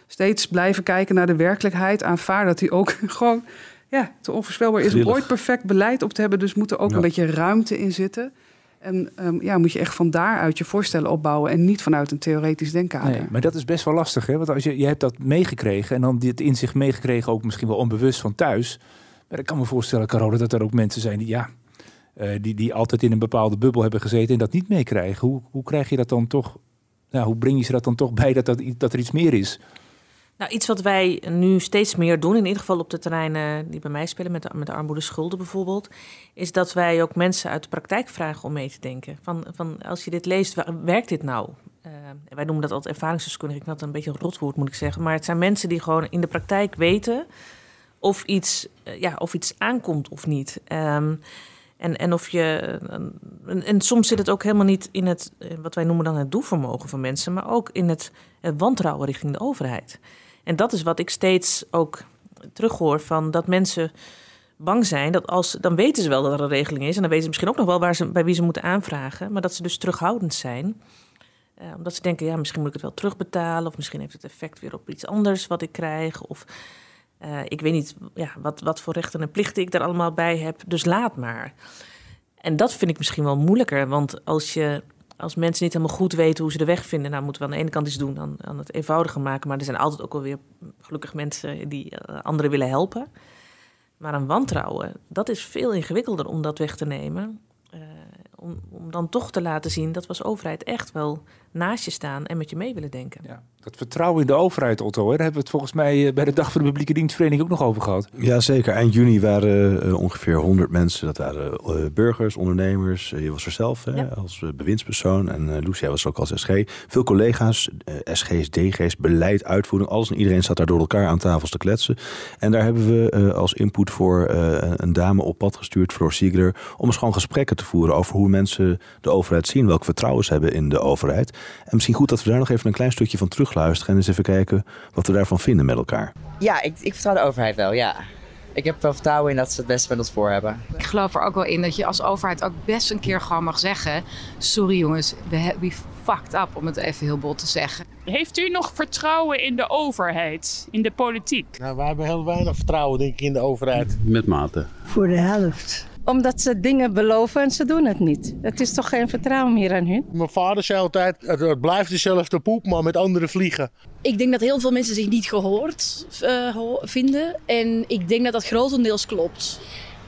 steeds blijven kijken naar de werkelijkheid. Aanvaarden dat die ook gewoon ja, te onvoorspelbaar is. Om ooit perfect beleid op te hebben. Dus moet er ook Ja. een beetje ruimte in zitten. En ehm, ja, moet je echt van daaruit je voorstellen opbouwen. En niet vanuit een theoretisch denkkader. Nee, maar dat is best wel lastig, hè? Want als je, je hebt dat meegekregen en dan dit inzicht meegekregen, ook misschien wel onbewust van thuis. Ik kan me voorstellen, Carola, dat er ook mensen zijn die, ja, eh, die, die altijd in een bepaalde bubbel hebben gezeten en dat niet meekrijgen. Hoe, hoe krijg je dat dan toch? Nou, hoe breng je ze dat dan toch bij dat, dat, dat er iets meer is? Nou, iets wat wij nu steeds meer doen, in ieder geval op de terreinen die bij mij spelen, met de, met de armoede schulden bijvoorbeeld, is dat wij ook mensen uit de praktijk vragen om mee te denken. Van, van als je dit leest, werkt dit nou? Eh, wij noemen dat altijd ervaringsdeskundige. Ik dat een beetje een rotwoord, moet ik zeggen. Maar het zijn mensen die gewoon in de praktijk weten of iets, eh, ja, of iets aankomt of niet. Ehm, en, en of je. En, en soms zit het ook helemaal niet in het, eh, wat wij noemen dan het doelvermogen van mensen, maar ook in het, het wantrouwen richting de overheid. En dat is wat ik steeds ook terughoor van dat mensen bang zijn dat als dan weten ze wel dat er een regeling is en dan weten ze misschien ook nog wel waar ze, bij wie ze moeten aanvragen, maar dat ze dus terughoudend zijn. Eh, omdat ze denken, ja, misschien moet ik het wel terugbetalen of misschien heeft het effect weer op iets anders wat ik krijg of eh, ik weet niet ja, wat, wat voor rechten en plichten ik daar allemaal bij heb, dus laat maar. En dat vind ik misschien wel moeilijker, want als je als mensen niet helemaal goed weten hoe ze de weg vinden, nou moeten we aan de ene kant iets doen aan het eenvoudiger maken. Maar er zijn altijd ook wel weer gelukkig mensen die eh, anderen willen helpen. Maar een wantrouwen, dat is veel ingewikkelder om dat weg te nemen. Eh, om, om dan toch te laten zien dat we als overheid echt wel naast je staan en met je mee willen denken. Ja, dat vertrouwen in de overheid, Otto, hè, daar hebben we het volgens mij eh, bij de Dag van de Publieke Dienstvereniging ook nog over gehad. Ja, zeker. Eind juni waren eh, ongeveer 100 mensen. Dat waren eh, burgers, ondernemers. Je was er zelf hè, Ja. als bewindspersoon. En eh Lucia was er ook als SG. Veel collega's, SG's, DG's, beleid, uitvoering. Alles en iedereen zat daar door elkaar aan tafels te kletsen. En daar hebben we eh, als input voor eh, een dame op pad gestuurd, Floor Siegler. Om eens gewoon gesprekken te voeren over hoe mensen de overheid zien. Welk vertrouwen ze hebben in de overheid. En misschien goed dat we daar nog even een klein stukje van terugluisteren. En eens even kijken wat we daarvan vinden met elkaar. Ja, ik, ik vertrouw de overheid wel, ja. Ik heb wel vertrouwen in dat ze het beste met ons voor hebben. Ik geloof er ook wel in dat je als overheid ook best een keer gewoon mag zeggen... sorry jongens, we hebben fucked up, om het even heel bot te zeggen. Heeft u nog vertrouwen in de overheid, in de politiek? Nou, wij hebben heel weinig vertrouwen, denk ik, in de overheid. Met mate. Voor de helft. Omdat ze dingen beloven en ze doen het niet. Het is toch geen vertrouwen meer aan hun? Mijn vader zei altijd, het, het blijft dezelfde poep, maar met andere vliegen. Ik denk dat heel veel mensen zich niet gehoord eh, vinden. En ik denk dat dat grotendeels klopt.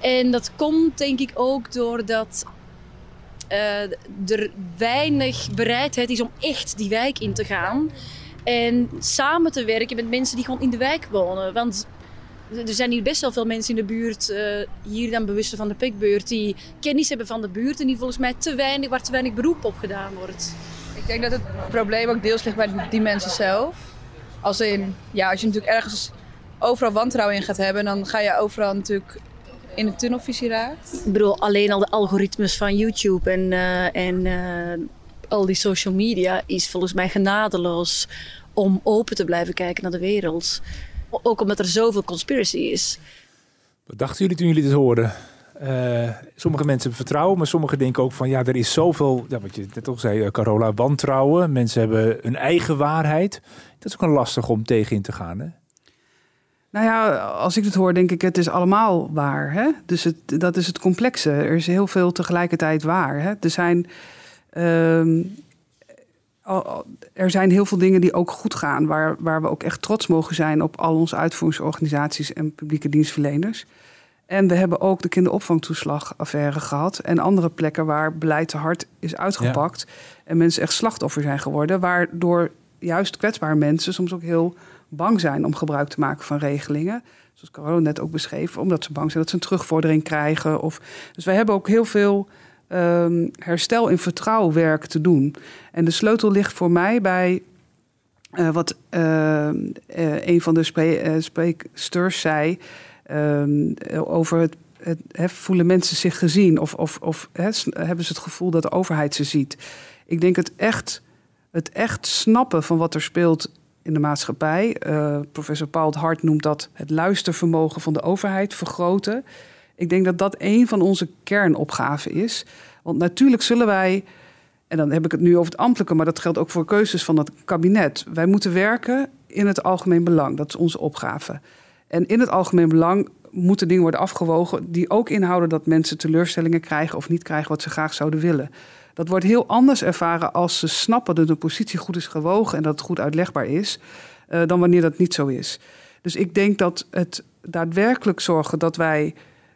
En dat komt denk ik ook doordat eh, er weinig bereidheid is om echt die wijk in te gaan. En samen te werken met mensen die gewoon in de wijk wonen. Want er zijn hier best wel veel mensen in de buurt, eh, hier dan bewusten van de pikbeurt, die kennis hebben van de buurt en die volgens mij te weinig, waar te weinig beroep op gedaan wordt. Ik denk dat het probleem ook deels ligt bij die mensen zelf. Als in, ja, als je natuurlijk ergens overal wantrouwen in gaat hebben, dan ga je overal natuurlijk in de tunnelvisie raakt. Ik bedoel, alleen al de algoritmes van YouTube en, eh, en eh, al die social media is volgens mij genadeloos om open te blijven kijken naar de wereld. Ook omdat er zoveel conspiracy is. Wat dachten jullie toen jullie dit hoorden? Eh, sommige mensen hebben vertrouwen, maar sommigen denken ook van ja, er is zoveel, ja, wat je net al zei, eh, Carola, wantrouwen. Mensen hebben hun eigen waarheid. Dat is ook een lastig om tegen in te gaan. Hè? Nou ja, als ik het hoor, denk ik, het is allemaal waar. Hè? Dus het, dat is het complexe. Er is heel veel tegelijkertijd waar. Hè? Er, zijn, ehm, er zijn heel veel dingen die ook goed gaan, waar, waar we ook echt trots mogen zijn op al onze uitvoeringsorganisaties en publieke dienstverleners. En we hebben ook de kinderopvangtoeslagaffaire gehad. En andere plekken waar beleid te hard is uitgepakt. En mensen echt slachtoffer zijn geworden. Waardoor juist kwetsbare mensen soms ook heel bang zijn om gebruik te maken van regelingen. Zoals Carola net ook beschreef. Omdat ze bang zijn dat ze een terugvordering krijgen. Of... Dus wij hebben ook heel veel ehm, herstel in vertrouwenwerk te doen. En de sleutel ligt voor mij bij eh, wat eh, eh, een van de eh, spreeksters zei ehm, over het, voelen mensen zich gezien of, of, of hebben ze het gevoel dat de overheid ze ziet. Ik denk het echt, het echt snappen van wat er speelt in de maatschappij. professor Paul Hart noemt dat het luistervermogen van de overheid vergroten. Ik denk dat dat een van onze kernopgaven is. Want natuurlijk zullen wij, en dan heb ik het nu over het ambtelijke, maar dat geldt ook voor keuzes van het kabinet. Wij moeten werken in het algemeen belang. Dat is onze opgave. En in het algemeen belang moeten dingen worden afgewogen die ook inhouden dat mensen teleurstellingen krijgen of niet krijgen wat ze graag zouden willen. Dat wordt heel anders ervaren als ze snappen dat de positie goed is gewogen en dat het goed uitlegbaar is, uh, dan wanneer dat niet zo is. Dus ik denk dat het daadwerkelijk zorgen dat wij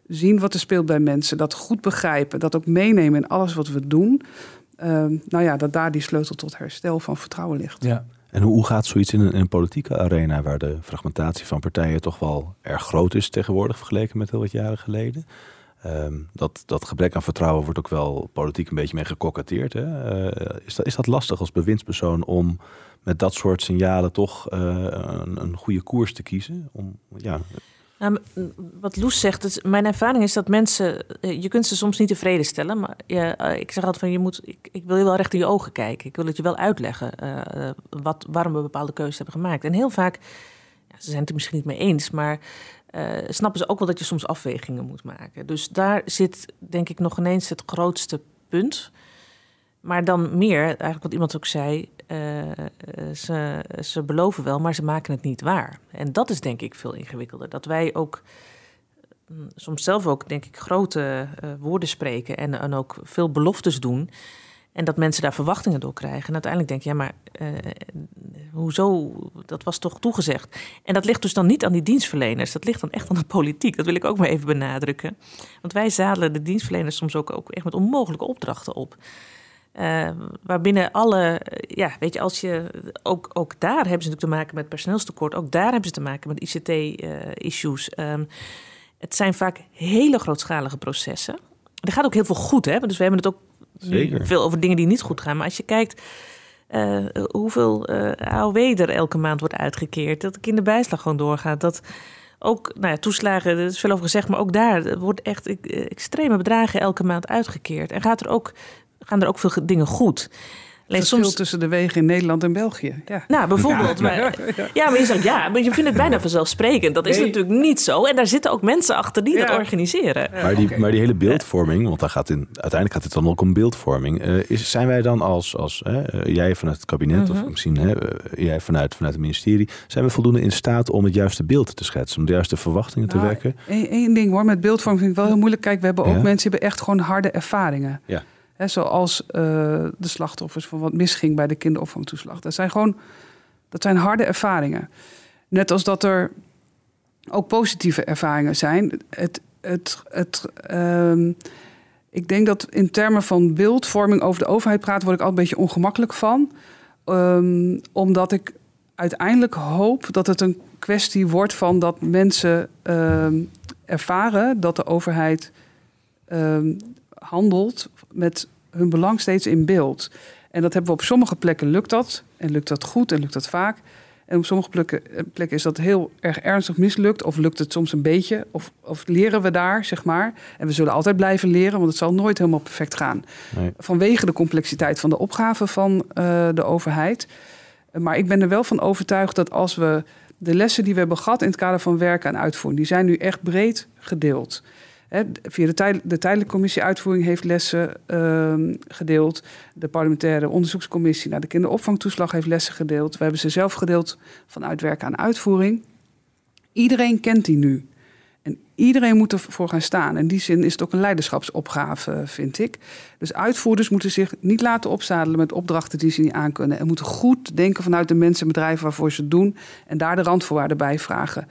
zien wat er speelt bij mensen, dat goed begrijpen, dat ook meenemen in alles wat we doen. Uh, nou ja, dat daar die sleutel tot herstel van vertrouwen ligt. Ja. En hoe gaat zoiets in een, in een, politieke arena waar de fragmentatie van partijen toch wel erg groot is tegenwoordig vergeleken met heel wat jaren geleden? Um, dat, dat gebrek aan vertrouwen wordt ook wel politiek een beetje mee gekoketteerd. Hè? Uh, is, dat, is dat lastig als bewindspersoon om met dat soort signalen toch uh, een, een, goede koers te kiezen? Om, ja, nou, wat Loes zegt, mijn ervaring is dat mensen, eh, je kunt ze soms niet tevreden stellen, maar je, ik zeg altijd van je moet, ik, ik, wil je wel recht in je ogen kijken. Ik wil het je wel uitleggen uh, wat, waarom we bepaalde keuzes hebben gemaakt. En heel vaak, ja, ze zijn het er misschien niet mee eens, maar snappen ze ook wel dat je soms afwegingen moet maken. Dus daar zit denk ik nog ineens het grootste punt. Maar dan meer, eigenlijk wat iemand ook zei, uh, ze, ze beloven wel, maar ze maken het niet waar. En dat is denk ik veel ingewikkelder. Dat wij ook mm, soms zelf ook, denk ik, grote uh, woorden spreken en, en ook veel beloftes doen. En dat mensen daar verwachtingen door krijgen. En uiteindelijk denk je, ja, maar uh, hoezo? Dat was toch toegezegd. En dat ligt dus dan niet aan die dienstverleners. Dat ligt dan echt aan de politiek. Dat wil ik ook maar even benadrukken. Want wij zadelen de dienstverleners soms ook, ook echt met onmogelijke opdrachten op. Uh, waarbinnen alle, ja, weet je, als je ook, ook daar hebben ze natuurlijk te maken met personeelstekort, ook daar hebben ze te maken met ICT-issues. Uh, um, het zijn vaak hele grootschalige processen. Er gaat ook heel veel goed, hè? Dus we hebben het ook Zeker. veel over dingen die niet goed gaan. Maar als je kijkt uh, hoeveel AOW er elke maand wordt uitgekeerd, dat de kinderbijslag gewoon doorgaat, dat ook nou ja, toeslagen, er is veel over gezegd, maar ook daar wordt echt extreme bedragen elke maand uitgekeerd. En gaat er ook gaan er ook veel dingen goed. Alleen soms tussen de wegen in Nederland en België. Ja. Nou, bijvoorbeeld. Ja, maar, ja, maar je zegt ja, maar je vindt het bijna vanzelfsprekend. Dat is natuurlijk niet zo. En daar zitten ook mensen achter die dat organiseren. Maar die, maar die hele beeldvorming, want daar gaat in, uiteindelijk gaat het dan ook om beeldvorming. Uh, is, zijn wij dan als, als uh, jij vanuit het kabinet, of misschien uh, jij vanuit, vanuit het ministerie, zijn we voldoende in staat om het juiste beeld te schetsen, om de juiste verwachtingen te nou, wekken? Eén ding hoor, met beeldvorming vind ik wel heel moeilijk. Kijk, we hebben ook mensen die hebben echt gewoon harde ervaringen. Ja zoals uh, de slachtoffers van wat misging bij de kinderopvangtoeslag. Dat zijn gewoon dat zijn harde ervaringen. Net als dat er ook positieve ervaringen zijn. Het, het, het, um, ik denk dat in termen van beeldvorming over de overheid praten, word ik altijd een beetje ongemakkelijk van. Um, omdat ik uiteindelijk hoop dat het een kwestie wordt van dat mensen um, ervaren dat de overheid handelt met hun belang steeds in beeld. En dat hebben we op sommige plekken lukt dat. En lukt dat goed en lukt dat vaak. En op sommige plekken, eh, plekken is dat heel erg ernstig mislukt. Of lukt het soms een beetje. Of, of leren we daar, zeg maar. En we zullen altijd blijven leren, want het zal nooit helemaal perfect gaan. Nee. Vanwege de complexiteit van de opgave van uh, de overheid. Maar ik ben er wel van overtuigd dat als we de lessen die we hebben gehad in het kader van werken en uitvoering, die zijn nu echt breed gedeeld via de, tijd, de tijdelijke commissie uitvoering heeft lessen uh, gedeeld. De parlementaire onderzoekscommissie naar de kinderopvangtoeslag heeft lessen gedeeld. We hebben ze zelf gedeeld van uitwerken aan uitvoering. Iedereen kent die nu. En iedereen moet ervoor gaan staan. In die zin is het ook een leiderschapsopgave, vind ik. Dus uitvoerders moeten zich niet laten opzadelen met opdrachten die ze niet aankunnen. En moeten goed denken vanuit de mensen en bedrijven waarvoor ze het doen. En daar de randvoorwaarden bij vragen.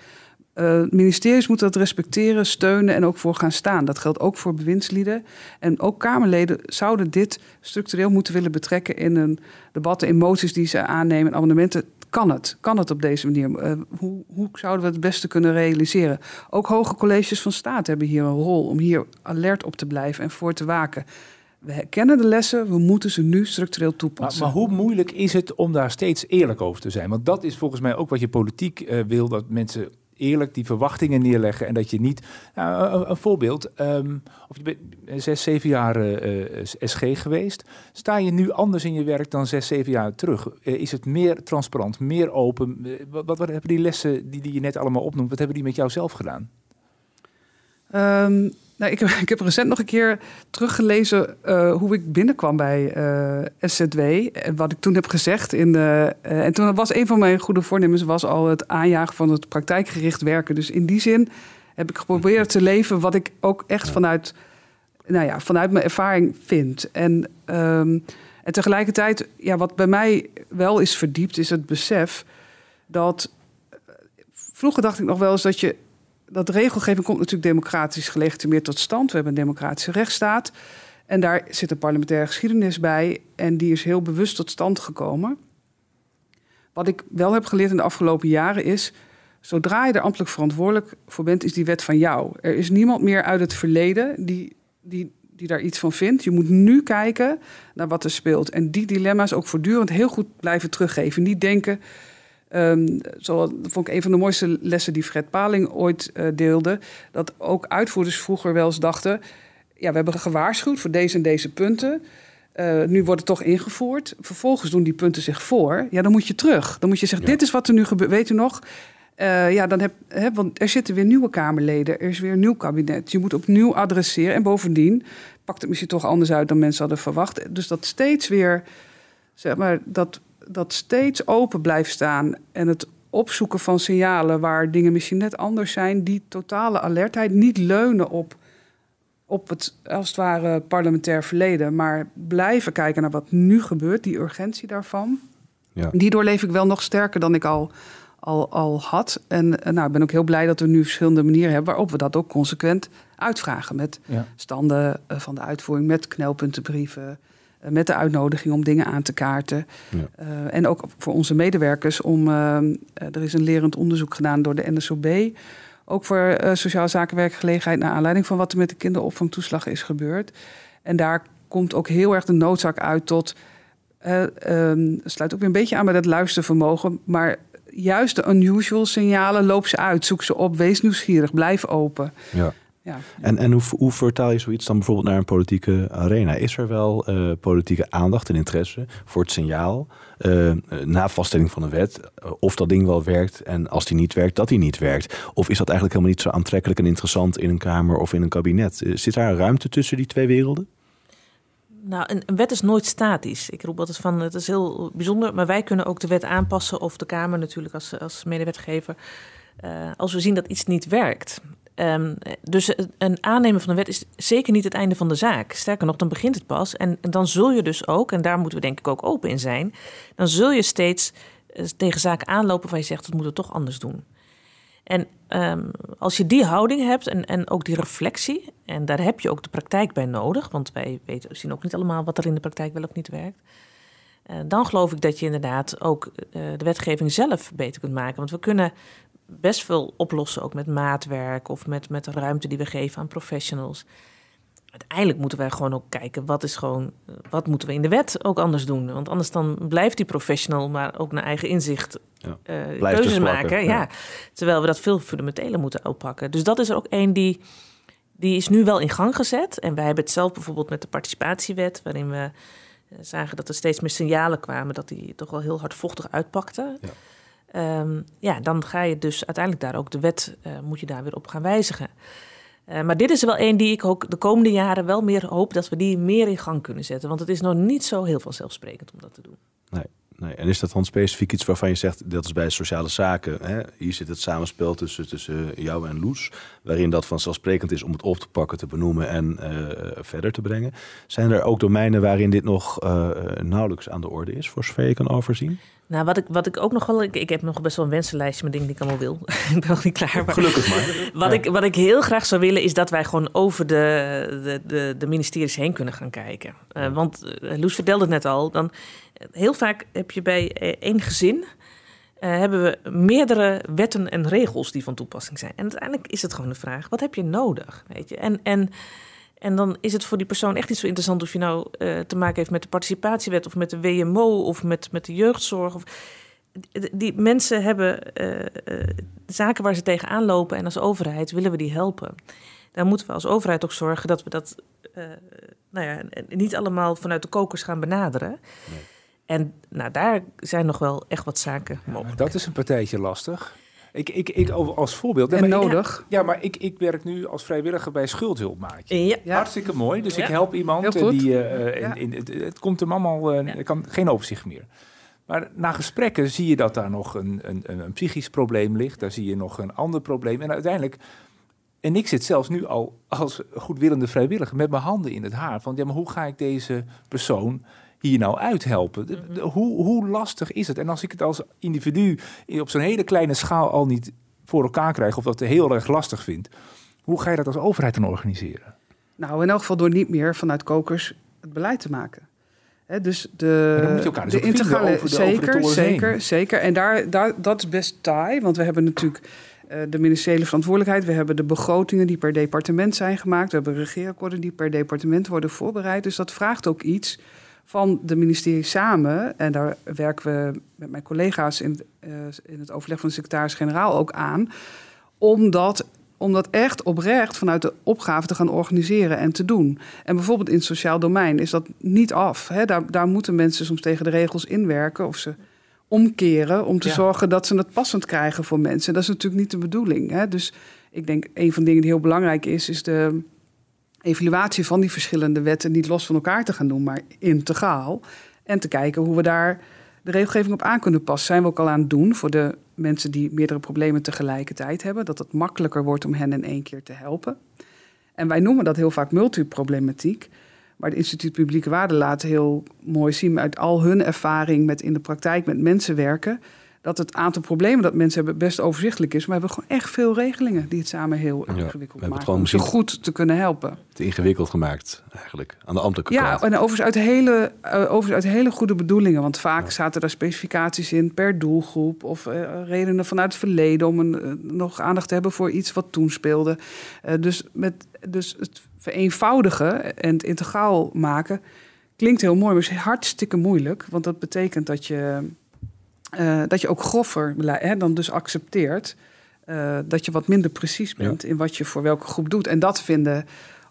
Uh, ministeries moeten dat respecteren, steunen en ook voor gaan staan. Dat geldt ook voor bewindslieden. En ook Kamerleden zouden dit structureel moeten willen betrekken in een debat, in moties die ze aannemen, amendementen. Kan het? Kan het op deze manier? Uh, hoe, hoe zouden we het beste kunnen realiseren? Ook hoge colleges van staat hebben hier een rol om hier alert op te blijven en voor te waken. We herkennen de lessen, we moeten ze nu structureel toepassen. Maar, maar, hoe moeilijk is het om daar steeds eerlijk over te zijn? Want dat is volgens mij ook wat je politiek uh, wil, dat mensen eerlijk die verwachtingen neerleggen en dat je niet. Een, voorbeeld. Um, of je bent zes, zeven jaar uh, eh, SG geweest. Sta je nu anders in je werk dan zes, zeven jaar terug? Is het meer transparant, meer open? Wat, wat, hebben die lessen die, die je net allemaal opnoemt, wat hebben die met jou zelf gedaan? Ehm, nou, ik, heb, ik heb recent nog een keer teruggelezen uh, hoe ik binnenkwam bij uh, SZW. En wat ik toen heb gezegd. In de, uh, en toen was een van mijn goede voornemens was al het aanjagen van het praktijkgericht werken. Dus in die zin heb ik geprobeerd te leven wat ik ook echt vanuit, nou ja, vanuit mijn ervaring vind. En, um, en tegelijkertijd, ja, wat bij mij wel is verdiept, is het besef dat. Vroeger dacht ik nog wel eens dat je dat regelgeving komt natuurlijk democratisch gelegitimeerd tot stand. We hebben een democratische rechtsstaat. En daar zit een parlementaire geschiedenis bij. En die is heel bewust tot stand gekomen. Wat ik wel heb geleerd in de afgelopen jaren is. Zodra je er ambtelijk verantwoordelijk voor bent, is die wet van jou. Er is niemand meer uit het verleden die, die, die daar iets van vindt. Je moet nu kijken naar wat er speelt. En die dilemma's ook voortdurend heel goed blijven teruggeven. Niet denken, Um, zo, dat vond ik een van de mooiste lessen die Fred Paling ooit uh, deelde. Dat ook uitvoerders vroeger wel eens dachten... ja, we hebben gewaarschuwd voor deze en deze punten... Uh, nu wordt het toch ingevoerd. Vervolgens doen die punten zich voor. Ja, dan moet je terug. Dan moet je zeggen, ja. dit is wat er nu gebeurt. Weet u nog? Uh, ja, dan heb, hè, want er zitten weer nieuwe Kamerleden. Er is weer een nieuw kabinet. Je moet opnieuw adresseren. En bovendien pakt het misschien toch anders uit dan mensen hadden verwacht. Dus dat steeds weer, zeg maar, dat dat steeds open blijft staan en het opzoeken van signalen waar dingen misschien net anders zijn, die totale alertheid, niet leunen op, op het als het ware parlementair verleden, maar blijven kijken naar wat nu gebeurt, die urgentie daarvan. Ja. Die doorleef ik wel nog sterker dan ik al, al, al had. En nou, ik ben ook heel blij dat we nu verschillende manieren hebben waarop we dat ook consequent uitvragen. Met ja. standen eh, van de uitvoering, met knelpuntenbrieven. Eh, met de uitnodiging om dingen aan te kaarten. Ja. Uh, en ook voor onze medewerkers om. Uh, er is een lerend onderzoek gedaan door de NSOB. Ook voor sociale zaken werkgelegenheid. naar aanleiding van wat er met de kinderopvangtoeslag is gebeurd. En daar komt ook heel erg de noodzaak uit tot. Um, sluit ook weer een beetje aan bij dat luistervermogen. Maar juist de unusual signalen, loop ze uit, zoek ze op, wees nieuwsgierig, blijf open. Ja. Ja. En, en hoe, hoe vertaal je zoiets dan bijvoorbeeld naar een politieke arena? Is er wel uh, politieke aandacht en interesse voor het signaal uh, na vaststelling van een wet uh, of dat ding wel werkt en als die niet werkt, dat die niet werkt? Of is dat eigenlijk helemaal niet zo aantrekkelijk en interessant in een Kamer of in een kabinet? zit daar ruimte tussen die twee werelden? Nou, een, een, wet is nooit statisch. Ik roep altijd van, het is heel bijzonder, maar wij kunnen ook de wet aanpassen of de Kamer natuurlijk als, als medewetgever. als we zien dat iets niet werkt. Um, dus een aannemen van een wet is zeker niet het einde van de zaak. Sterker nog, dan begint het pas. En, dan zul je dus ook, en daar moeten we denk ik ook open in zijn, dan zul je steeds uh, tegen zaken aanlopen waar je zegt dat moeten we toch anders doen. En um, als je die houding hebt en, en ook die reflectie, en daar heb je ook de praktijk bij nodig, want wij weten, zien ook niet allemaal wat er in de praktijk wel of niet werkt. Uh, dan geloof ik dat je inderdaad ook uh, de wetgeving zelf beter kunt maken. Want we kunnen best veel oplossen, ook met maatwerk of met, met de ruimte die we geven aan professionals. Uiteindelijk moeten wij gewoon ook kijken wat is gewoon, wat moeten we in de wet ook anders doen. Want anders dan blijft die professional maar ook naar eigen inzicht ja, uh, keuzes dus maken. Ja. ja. Terwijl we dat veel fundamenteler moeten oppakken. Dus dat is er ook één die, die is nu wel in gang gezet. En wij hebben het zelf bijvoorbeeld met de participatiewet, waarin we eh, zagen dat er steeds meer signalen kwamen dat die toch wel heel hardvochtig uitpakte. Ja. Um, ja, dan ga je dus uiteindelijk daar ook de wet, uh, moet je daar weer op gaan wijzigen. Uh, maar dit is wel één die ik ook de komende jaren wel meer hoop dat we die meer in gang kunnen zetten. Want het is nog niet zo heel vanzelfsprekend om dat te doen. Nee. Nee. En is dat dan specifiek iets waarvan je zegt, dat is bij sociale zaken. Hè? Hier zit het samenspel tussen, tussen jou en Loes, waarin dat vanzelfsprekend is om het op te pakken, te benoemen en uh, verder te brengen. Zijn er ook domeinen waarin dit nog uh, nauwelijks aan de orde is, voor zover je kan overzien? Nou, wat ik, wat ik ook nog wel. Ik, ik heb nog best wel een wensenlijstje met dingen die ik allemaal wil. ik ben nog niet klaar. Maar, Gelukkig maar. Wat, ik, wat ik heel graag zou willen, is dat wij gewoon over de, de, de, de ministeries heen kunnen gaan kijken. Uh, want Loes vertelde het net al. Dan, heel vaak heb je bij één gezin. Uh, hebben we meerdere wetten en regels die van toepassing zijn. En uiteindelijk is het gewoon de vraag: wat heb je nodig? Weet je? En. en en dan is het voor die persoon echt niet zo interessant of je nou uh, te maken heeft met de participatiewet of met de WMO of met, met de jeugdzorg. Of, die mensen hebben zaken waar ze tegenaan lopen en als overheid willen we die helpen. Dan moeten we als overheid ook zorgen dat we dat nou ja, niet allemaal vanuit de kokers gaan benaderen. Nee. En nou, daar zijn nog wel echt wat zaken mogelijk. dat is een partijtje lastig. Ik, ik, ik over- als voorbeeld. En nodig. ja, maar ik, ik werk nu als vrijwilliger bij Schuldhulpmaatje. Ja. Ja. Hartstikke mooi. Dus Ja. ik help iemand. Heel en goed. Die, eh, Ja. in, in, het, het komt hem allemaal. Ja. Ik kan geen overzicht meer. Maar na gesprekken zie je dat daar nog een, een, een, een psychisch probleem ligt. Daar zie je nog een ander probleem. En uiteindelijk. En ik zit zelfs nu al als goedwillende vrijwilliger met mijn handen in het haar. Van ja, maar hoe ga ik deze persoon hier nou uithelpen? De- de- hoe, hoe lastig is het? En als ik het als individu op zo'n hele kleine schaal al niet voor elkaar krijg, of dat heel erg lastig vind, hoe ga je dat als overheid dan organiseren? Nou, in elk geval door niet meer vanuit kokers het beleid te maken. Hè, dus de, dan moet je elkaar dus de integrale, over de- over de zeker, zeker, heen. zeker. En daar, daar, dat is best taai, want we hebben natuurlijk eh, de ministeriële verantwoordelijkheid. We hebben de begrotingen die per departement zijn gemaakt. We hebben regeerakkoorden die per departement worden voorbereid. Dus dat vraagt ook iets van de ministerie samen. En daar werken we met mijn collega's in, eh, in het overleg van de secretaris-generaal ook aan. Om dat, om dat echt oprecht vanuit de opgave te gaan organiseren en te doen. En bijvoorbeeld in het sociaal domein is dat niet af. Hè? Daar, daar moeten mensen soms tegen de regels inwerken of ze omkeren om te Ja. zorgen dat ze het passend krijgen voor mensen. Dat is natuurlijk niet de bedoeling. Hè? Dus ik denk een van de dingen die heel belangrijk is, is de evaluatie van die verschillende wetten niet los van elkaar te gaan doen, maar integraal. En te kijken hoe we daar de regelgeving op aan kunnen passen. Zijn we ook al aan het doen voor de mensen die meerdere problemen tegelijkertijd hebben. Dat het makkelijker wordt om hen in één keer te helpen. En wij noemen dat heel vaak multiproblematiek. Maar het Instituut Publieke Waarde laat heel mooi zien uit al hun ervaring met in de praktijk met mensen werken. Dat het aantal problemen dat mensen hebben best overzichtelijk is. Maar we hebben gewoon echt veel regelingen die het samen heel Ja, ingewikkeld het maken. gewoon Om ze goed te kunnen helpen. Te ingewikkeld gemaakt, eigenlijk. Aan de ambtelijke Ja, kant. en overigens uit hele, eh, overigens uit hele goede bedoelingen. Want vaak zaten daar specificaties in per doelgroep. Of eh, redenen vanuit het verleden om een, eh, nog aandacht te hebben voor iets wat toen speelde. Dus, met, dus het vereenvoudigen en het integraal maken klinkt heel mooi, maar is hartstikke moeilijk. Want dat betekent dat je, eh, dat je ook groffer hè, dan dus accepteert. eh, dat je wat minder precies bent in wat je voor welke groep doet. En dat vinden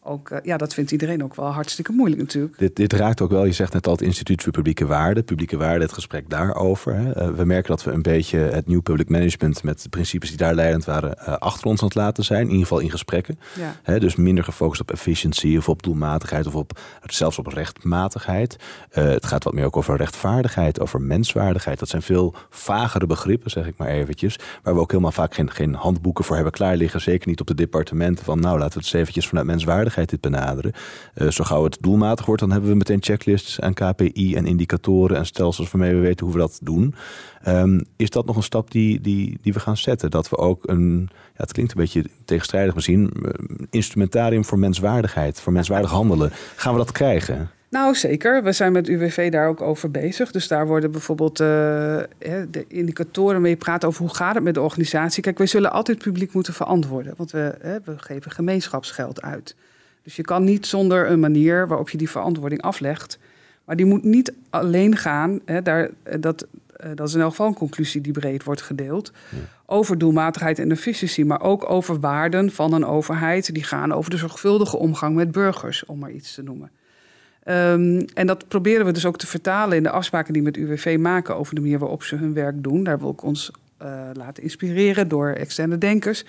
ook, eh, ja, dat vindt iedereen ook wel hartstikke moeilijk natuurlijk. Dit, dit raakt ook wel, je zegt net al, het Instituut voor Publieke Waarde. Publieke Waarde, het gesprek daarover. Hè. Eh, we merken dat we een beetje het nieuw public management... met de principes die daar leidend waren, eh, achter ons aan het laten zijn. In ieder geval in gesprekken. Ja. Hè, dus minder gefocust op efficiency of op doelmatigheid... of op, zelfs op rechtmatigheid. Het gaat wat meer ook over rechtvaardigheid, over menswaardigheid. Dat zijn veel vagere begrippen, zeg ik maar eventjes. Waar we ook helemaal vaak geen, geen handboeken voor hebben klaar liggen. Zeker niet op de departementen van... nou, laten we het eens eventjes vanuit menswaardigheid dit benaderen. Eh, zo gauw het doelmatig wordt, dan hebben we meteen checklists en KPI en indicatoren en stelsels waarmee we weten hoe we dat doen. Ehm, is dat nog een stap die, die, die we gaan zetten? Dat we ook een, ja, het klinkt een beetje tegenstrijdig misschien, eh, instrumentarium voor menswaardigheid, voor menswaardig handelen. Gaan we dat krijgen? Nou, zeker. We zijn met UWV daar ook over bezig. Dus daar worden bijvoorbeeld eh, de indicatoren je praat over hoe gaat het met de organisatie. Kijk, wij zullen altijd publiek moeten verantwoorden, want we, we geven gemeenschapsgeld uit. Dus je kan niet zonder een manier waarop je die verantwoording aflegt. Maar die moet niet alleen gaan, hè, daar, eh, dat, eh, dat is in elk geval een conclusie die breed wordt gedeeld, over doelmatigheid en efficiëntie, maar ook over waarden van een overheid. Die gaan over de zorgvuldige omgang met burgers, om maar iets te noemen. Um, en dat proberen we dus ook te vertalen in de afspraken die we met UWV maken over de manier waarop ze hun werk doen. Daar wil ik ons uh, laten inspireren door externe denkers.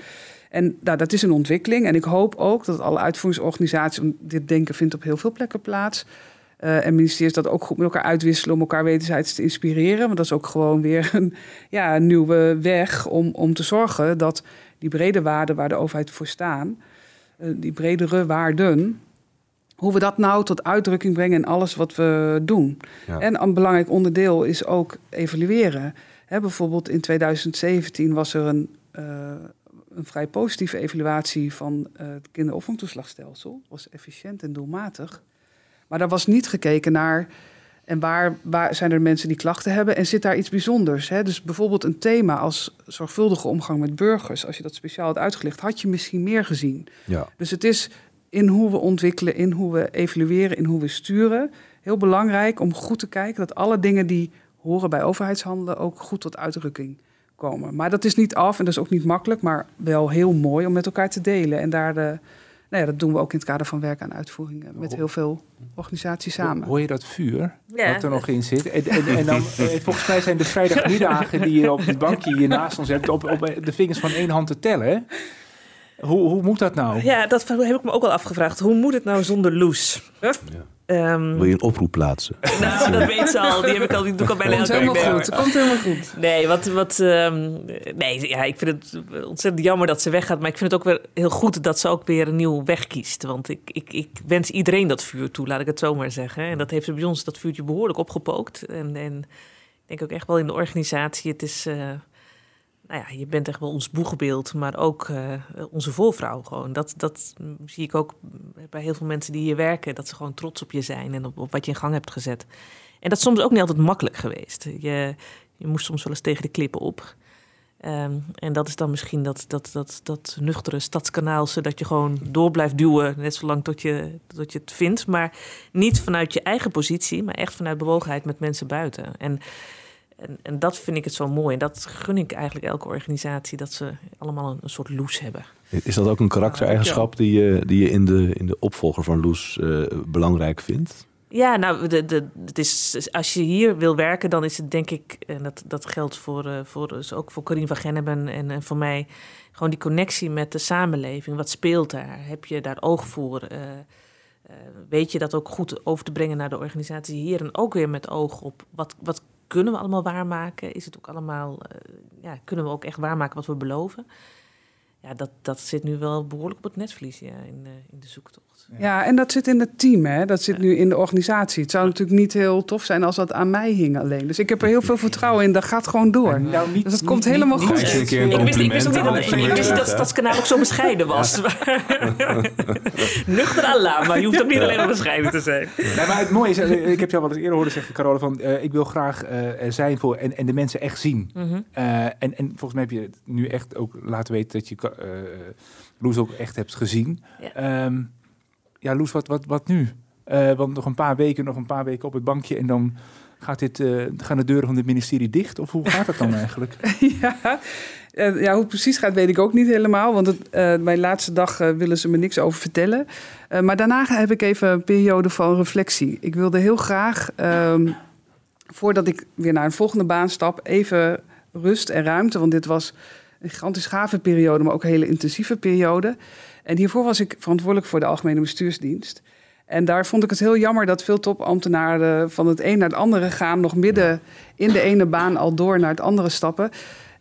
En nou, dat is een ontwikkeling. En ik hoop ook dat alle uitvoeringsorganisaties, dit denken vindt op heel veel plekken plaats. Uh, en ministeries dat ook goed met elkaar uitwisselen om elkaar wederzijds te inspireren. Want dat is ook gewoon weer een, ja, een nieuwe weg om, om te zorgen dat die brede waarden waar de overheid voor staan, uh, die bredere waarden, hoe we dat nou tot uitdrukking brengen in alles wat we doen. Ja. En een belangrijk onderdeel is ook evalueren. He, bijvoorbeeld in 2017 was er een, uh, een vrij positieve evaluatie van uh, het kinderopvangtoeslagstelsel. was efficiënt en doelmatig. Maar daar was niet gekeken naar... en waar, waar zijn er mensen die klachten hebben... en zit daar iets bijzonders. Hè? Dus bijvoorbeeld een thema als zorgvuldige omgang met burgers... als je dat speciaal had uitgelicht, had je misschien meer gezien. Ja. Dus het is in hoe we ontwikkelen, in hoe we evalueren, in hoe we sturen. Heel belangrijk om goed te kijken dat alle dingen die horen bij overheidshandelen ook goed tot uitdrukking komen. Maar dat is niet af en dat is ook niet makkelijk, maar wel heel mooi om met elkaar te delen en daar de, nou ja, dat doen we ook in het kader van werk aan uitvoering eh, met heel veel organisaties samen. Hoor je dat vuur Ja. wat er nog in zit? En, en, en dan, eh, volgens mij zijn de vrijdagmiddagen die je op het bankje hier naast ons hebt, op, op de vingers van één hand te tellen. Hoe, hoe moet dat nou? Ja, dat heb ik me ook al afgevraagd. Hoe moet het nou zonder Loes? Ehm, Wil je een oproep plaatsen? nou, dat weet ze al. Die heb ik al, die doe ik al bijna Komt helemaal goed. Komt helemaal goed. Nee, wat, wat, ehm, nee, ja, ik vind het ontzettend jammer dat ze weggaat. Maar ik vind het ook weer heel goed dat ze ook weer een nieuwe weg kiest. Want ik, ik, ik wens iedereen dat vuur toe, laat ik het zo maar zeggen. En dat heeft ze bij ons dat vuurtje behoorlijk opgepookt. En, en ik denk ook echt wel in de organisatie. Het is, eh, nou ja, je bent echt wel ons boegbeeld, maar ook eh, onze voorvrouw gewoon. Dat, dat zie ik ook bij heel veel mensen die hier werken. Dat ze gewoon trots op je zijn en op, wat je in gang hebt gezet. En dat is soms ook niet altijd makkelijk geweest. Je, je moest soms wel eens tegen de klippen op. Ehm, en dat is dan misschien dat, dat, dat, dat nuchtere stadskanaalse... dat je gewoon door blijft duwen, net zolang tot je, tot je het vindt. Maar niet vanuit je eigen positie, maar echt vanuit bewogenheid met mensen buiten. En, en, en dat vind ik het zo mooi. En dat gun ik eigenlijk elke organisatie... dat ze allemaal een, een soort loes hebben. Is dat ook een karaktereigenschap die je, die je in, de, in de opvolger van Loes eh, belangrijk vindt? Ja, nou, de, de, het is, als je hier wil werken, dan is het denk ik, en dat, dat geldt voor, eh, voor, dus ook voor Corine van Genneben en, en voor mij, gewoon die connectie met de samenleving. Wat speelt daar? Heb je daar oog voor? Eh, weet je dat ook goed over te brengen naar de organisatie hier? En ook weer met oog op wat, wat kunnen we allemaal waarmaken? Is het ook allemaal, eh, ja, kunnen we ook echt waarmaken wat we beloven? Ja, dat, dat zit nu wel behoorlijk op het netvlies de, in de zoektocht. Ja, en dat zit in het team, hè? dat zit nu in de organisatie. Het zou natuurlijk niet heel tof zijn als dat aan mij hing alleen. Dus ik heb er heel veel vertrouwen in, dat gaat gewoon door. Nou, niet, dus dat komt helemaal goed. Ik wist, ik wist ook niet dat, ik wist dat aan- Stadskanaal ook zo bescheiden was. Nuchter Allah, maar je hoeft ook niet alleen maar bescheiden te zijn. Maar het mooie is, eh, ik heb jou wel eens eerder horen zeggen, Carole, van eh, ik wil graag eh, er zijn voor en, en de mensen echt zien. Mhm. Eh, en, en volgens mij heb je het nu echt ook laten weten dat je eh Loes ook echt hebt gezien. Ja. Ehm, ja, Loes, wat, wat, wat nu? Eh, want nog een paar weken, nog een paar weken op het bankje en dan gaat dit, eh, gaan de deuren van dit ministerie dicht? Of hoe gaat dat dan eigenlijk? ja. Eh, ja, hoe het precies gaat weet ik ook niet helemaal. Want het, mijn laatste dag willen ze me niks over vertellen. Maar daarna heb ik even een periode van reflectie. Ik wilde heel graag, ehm, voordat ik weer naar een volgende baan stap... even rust en ruimte. Want dit was een gigantisch gave periode, maar ook een hele intensieve periode. En hiervoor was ik verantwoordelijk voor de Algemene Bestuursdienst. En daar vond ik het heel jammer dat veel topambtenaren van het een naar het andere gaan, nog midden in de ene baan al door naar het andere stappen.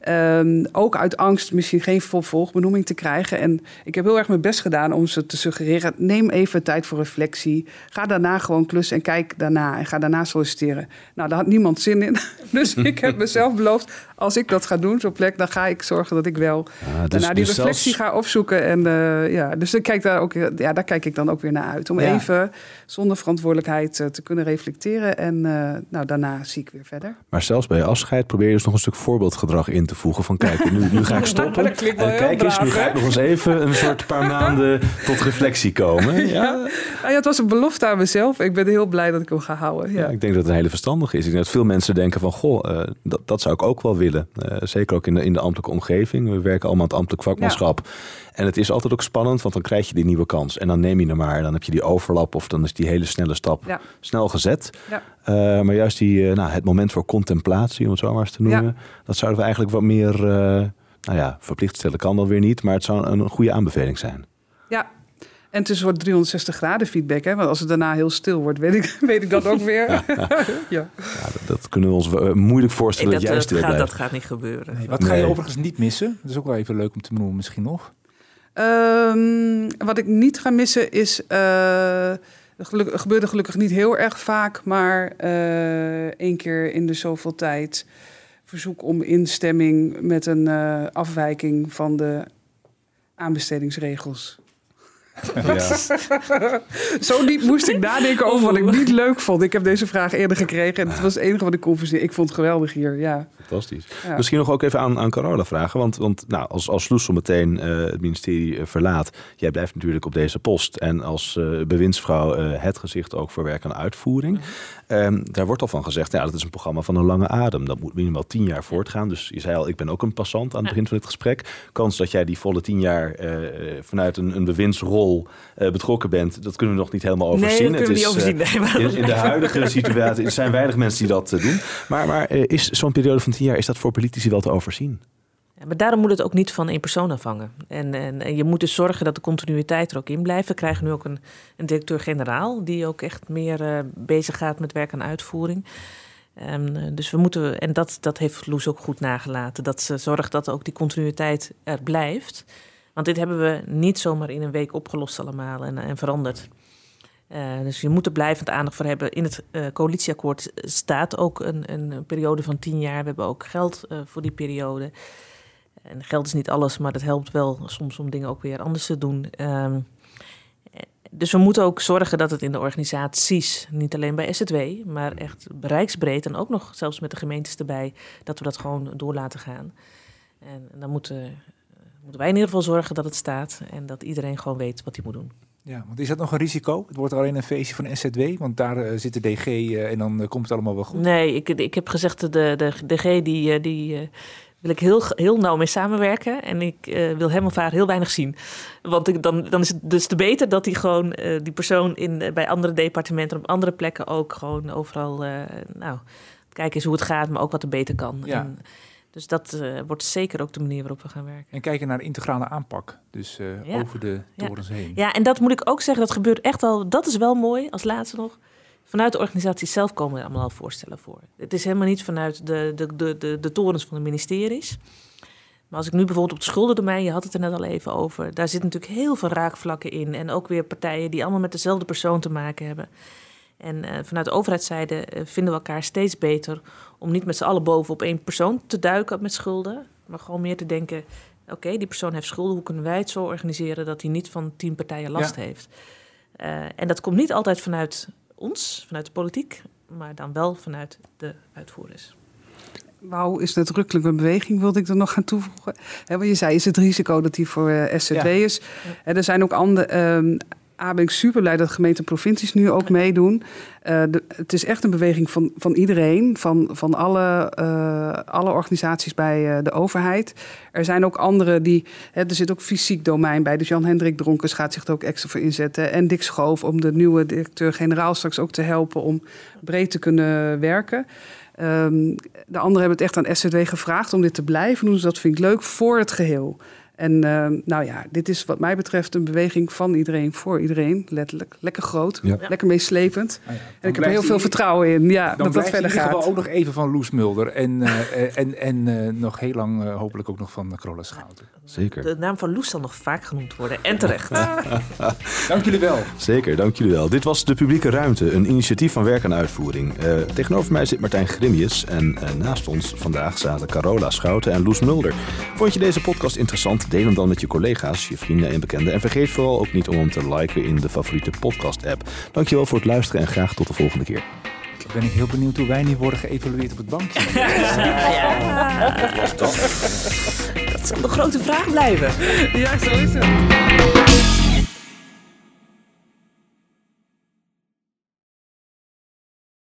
Ehm, ook uit angst misschien geen vervolgbenoeming te krijgen. En ik heb heel erg mijn best gedaan om ze te suggereren: neem even tijd voor reflectie. Ga daarna gewoon klussen en kijk daarna. En ga daarna solliciteren. Nou, daar had niemand zin in. Dus ik heb mezelf beloofd: als ik dat ga doen, zo'n plek, dan ga ik zorgen dat ik wel Ah, dus- daarna die dus reflectie zelfs- ga opzoeken. En eh, ja, dus dan kijk daar ook, ja, daar kijk ik dan ook weer naar uit. Om Ja. even zonder verantwoordelijkheid eh, te kunnen reflecteren. En eh, nou, daarna zie ik weer verder. Maar zelfs bij afscheid probeer je dus nog een stuk voorbeeldgedrag in te voegen. Van kijk, nu, nu ga ik stoppen. Dat klinkt wel en heel kijk eens, nu ga ik nog eens even een soort paar maanden tot reflectie komen. Ja, Nou ja, het was een belofte aan mezelf. Ik ben heel blij dat ik hem ga houden. Ja. Ja, ik denk dat het een hele verstandige is. Ik denk dat veel mensen denken van, goh, eh, dat, dat zou ik ook wel willen. Eh, zeker ook in de, in de ambtelijke omgeving. We werken allemaal aan het ambtelijk vakmanschap. En het is altijd ook spannend, want dan krijg je die nieuwe kans. En dan neem je hem maar. En dan heb je die overlap of dan is die hele snelle stap Ja. snel gezet. Ja. Eh, maar juist die, eh, nou, het moment voor contemplatie, om het zo maar eens te noemen. Dat zouden we eigenlijk wat meer, eh, nou ja, verplicht stellen kan dan weer niet. Maar het zou een, een goede aanbeveling zijn. ja. En het is een soort 360 graden feedback. Hè? Want als het daarna heel stil wordt, weet ik, weet ik dat ook weer. ja. Ja, dat, dat kunnen we ons moeilijk voorstellen dat, dat, juist dat, weer gaat, dat gaat niet gebeuren. Nee, wat ga je overigens niet missen? Dat is ook wel even leuk om te benoemen misschien nog. Ehm, wat ik niet ga missen is. Geluk, gebeurde gelukkig niet heel erg vaak, maar eh één keer in de zoveel tijd verzoek om instemming met een eh, afwijking van de aanbestedingsregels. Ja. Zo diep moest ik nadenken over wat ik niet leuk vond. Ik heb deze vraag eerder gekregen en het was het enige wat ik kon verzinnen. Ik vond het geweldig hier, ja. Fantastisch. Ja. Misschien nog ook even aan, aan Carola vragen. Want, want nou, als, als Loes meteen eh, het ministerie eh, verlaat... jij blijft natuurlijk op deze post. En als eh, bewindsvrouw het gezicht ook voor werk en uitvoering. Ehm, daar wordt al van gezegd, ja, dat is een programma van een lange adem. Dat moet minimaal tien jaar voortgaan. Dus je zei al, ik ben ook een passant aan het begin van dit gesprek. Kans dat jij die volle tien jaar eh, vanuit een, een bewindsrol rol eh, betrokken bent, dat kunnen we nog niet helemaal overzien. Nee, dat kunnen we Het niet is, overzien. eh, Nee, in, in de huidige situatie zijn weinig mensen die dat eh, doen. Maar, maar eh, is zo'n periode van tien jaar, is dat voor politici wel te overzien? Maar daarom moet het ook niet van één persoon afhangen. En, en, je moet dus zorgen dat de continuïteit er ook in blijft. We krijgen nu ook een, een directeur-generaal die ook echt meer eh, bezig gaat met werk aan uitvoering. Ehm, dus we moeten, en dat, dat heeft Loes ook goed nagelaten, dat ze zorgt dat ook die continuïteit er blijft. Want dit hebben we niet zomaar in een week opgelost allemaal en, en veranderd. Eh, dus je moet er blijvend aandacht voor hebben. In het eh, coalitieakkoord staat ook een, een periode van tien jaar. We hebben ook geld voor die periode. En geld is niet alles, maar dat helpt wel soms om dingen ook weer anders te doen. Ehm, dus we moeten ook zorgen dat het in de organisaties, niet alleen bij SZW, maar echt bereiksbreed en ook nog zelfs met de gemeentes erbij, dat we dat gewoon door laten gaan. En dan moeten, moeten wij in ieder geval zorgen dat het staat en dat iedereen gewoon weet wat hij moet doen. Ja, want is dat nog een risico? Het wordt alleen een feestje van SZW, want daar eh, zit de DG eh, en dan eh, komt het allemaal wel goed. Nee, ik, ik heb gezegd, de, de DG die, die wil ik heel, heel nauw mee samenwerken. En ik eh, wil hem of haar heel weinig zien. Want ik, dan, dan is het dus te beter dat hij gewoon eh, die persoon in, eh, bij andere departementen, op andere plekken ook gewoon overal, nou, kijken eens hoe het gaat, maar ook wat er beter kan. Ja. En, dus dat wordt zeker ook de manier waarop we gaan werken. En kijken naar integrale aanpak, dus Ja. over de Ja. torens heen. Ja, en dat moet ik ook zeggen, dat gebeurt echt al. Dat is wel mooi, als laatste nog. Vanuit de organisatie zelf komen er allemaal al voorstellen voor. Het is helemaal niet vanuit de, de, de, de, de torens van de ministeries. Maar als ik nu bijvoorbeeld op het schuldendomein, je had het er net al even over, daar zitten natuurlijk heel veel raakvlakken in. En ook weer partijen die allemaal met dezelfde persoon te maken hebben. En eh, vanuit de overheidszijde eh, vinden we elkaar steeds beter om niet met z'n allen boven op één persoon te duiken met schulden. Maar gewoon meer te denken, oké, die persoon heeft schulden. Hoe kunnen wij het zo organiseren dat hij niet van tien partijen last Ja. heeft? Eh, en dat komt niet altijd vanuit ons, vanuit de politiek, maar dan wel vanuit de uitvoerders. Wauw, is nadrukkelijk een beweging, wilde ik er nog aan toevoegen. Wat je zei, is het risico dat die voor eh, SZW Ja. is. Hè, er zijn ook andere... ehm A, ben ik super blij dat gemeenten en provincies nu ook meedoen. Eh, het is echt een beweging van, van iedereen, van, van alle, eh, alle organisaties bij eh, de overheid. Er zijn ook andere die... Hè, er zit ook fysiek domein bij. Dus Jan-Hendrik Dronkers gaat zich er ook extra voor inzetten. En Dick Schoof om de nieuwe directeur-generaal straks ook te helpen... om breed te kunnen werken. Ehm, de anderen hebben het echt aan SZW gevraagd om dit te blijven doen. Dus dat vind ik leuk voor het geheel. En ehm, nou ja, dit is wat mij betreft een beweging van iedereen, voor iedereen, letterlijk. Lekker groot, Ja. lekker meeslepend. Ah ja, dan En ik heb er heel veel vertrouwen in ja, Dan dat dat verder gaat. ook nog even van Loes Mulder en, eh, eh, en, en eh, nog heel lang eh, hopelijk ook nog van Carola Schouten. Zeker. De naam van Loes zal nog vaak genoemd worden, en terecht. Dank jullie wel. Zeker, dank jullie wel. Dit was De Publieke Ruimte, een initiatief van werk en uitvoering. Eh, tegenover mij zit Martijn Grimius en naast ons vandaag zaten Carola Schouten en Loes Mulder. Vond je deze podcast interessant? Deel hem dan met je collega's, je vrienden en bekenden. En vergeet vooral ook niet om hem te liken in de favoriete podcast-app. Dankjewel voor het luisteren en graag tot de volgende keer. Ben ik heel benieuwd hoe wij nu worden geëvalueerd op het bankje. Dat zal de grote vraag blijven. Ja, zo is het.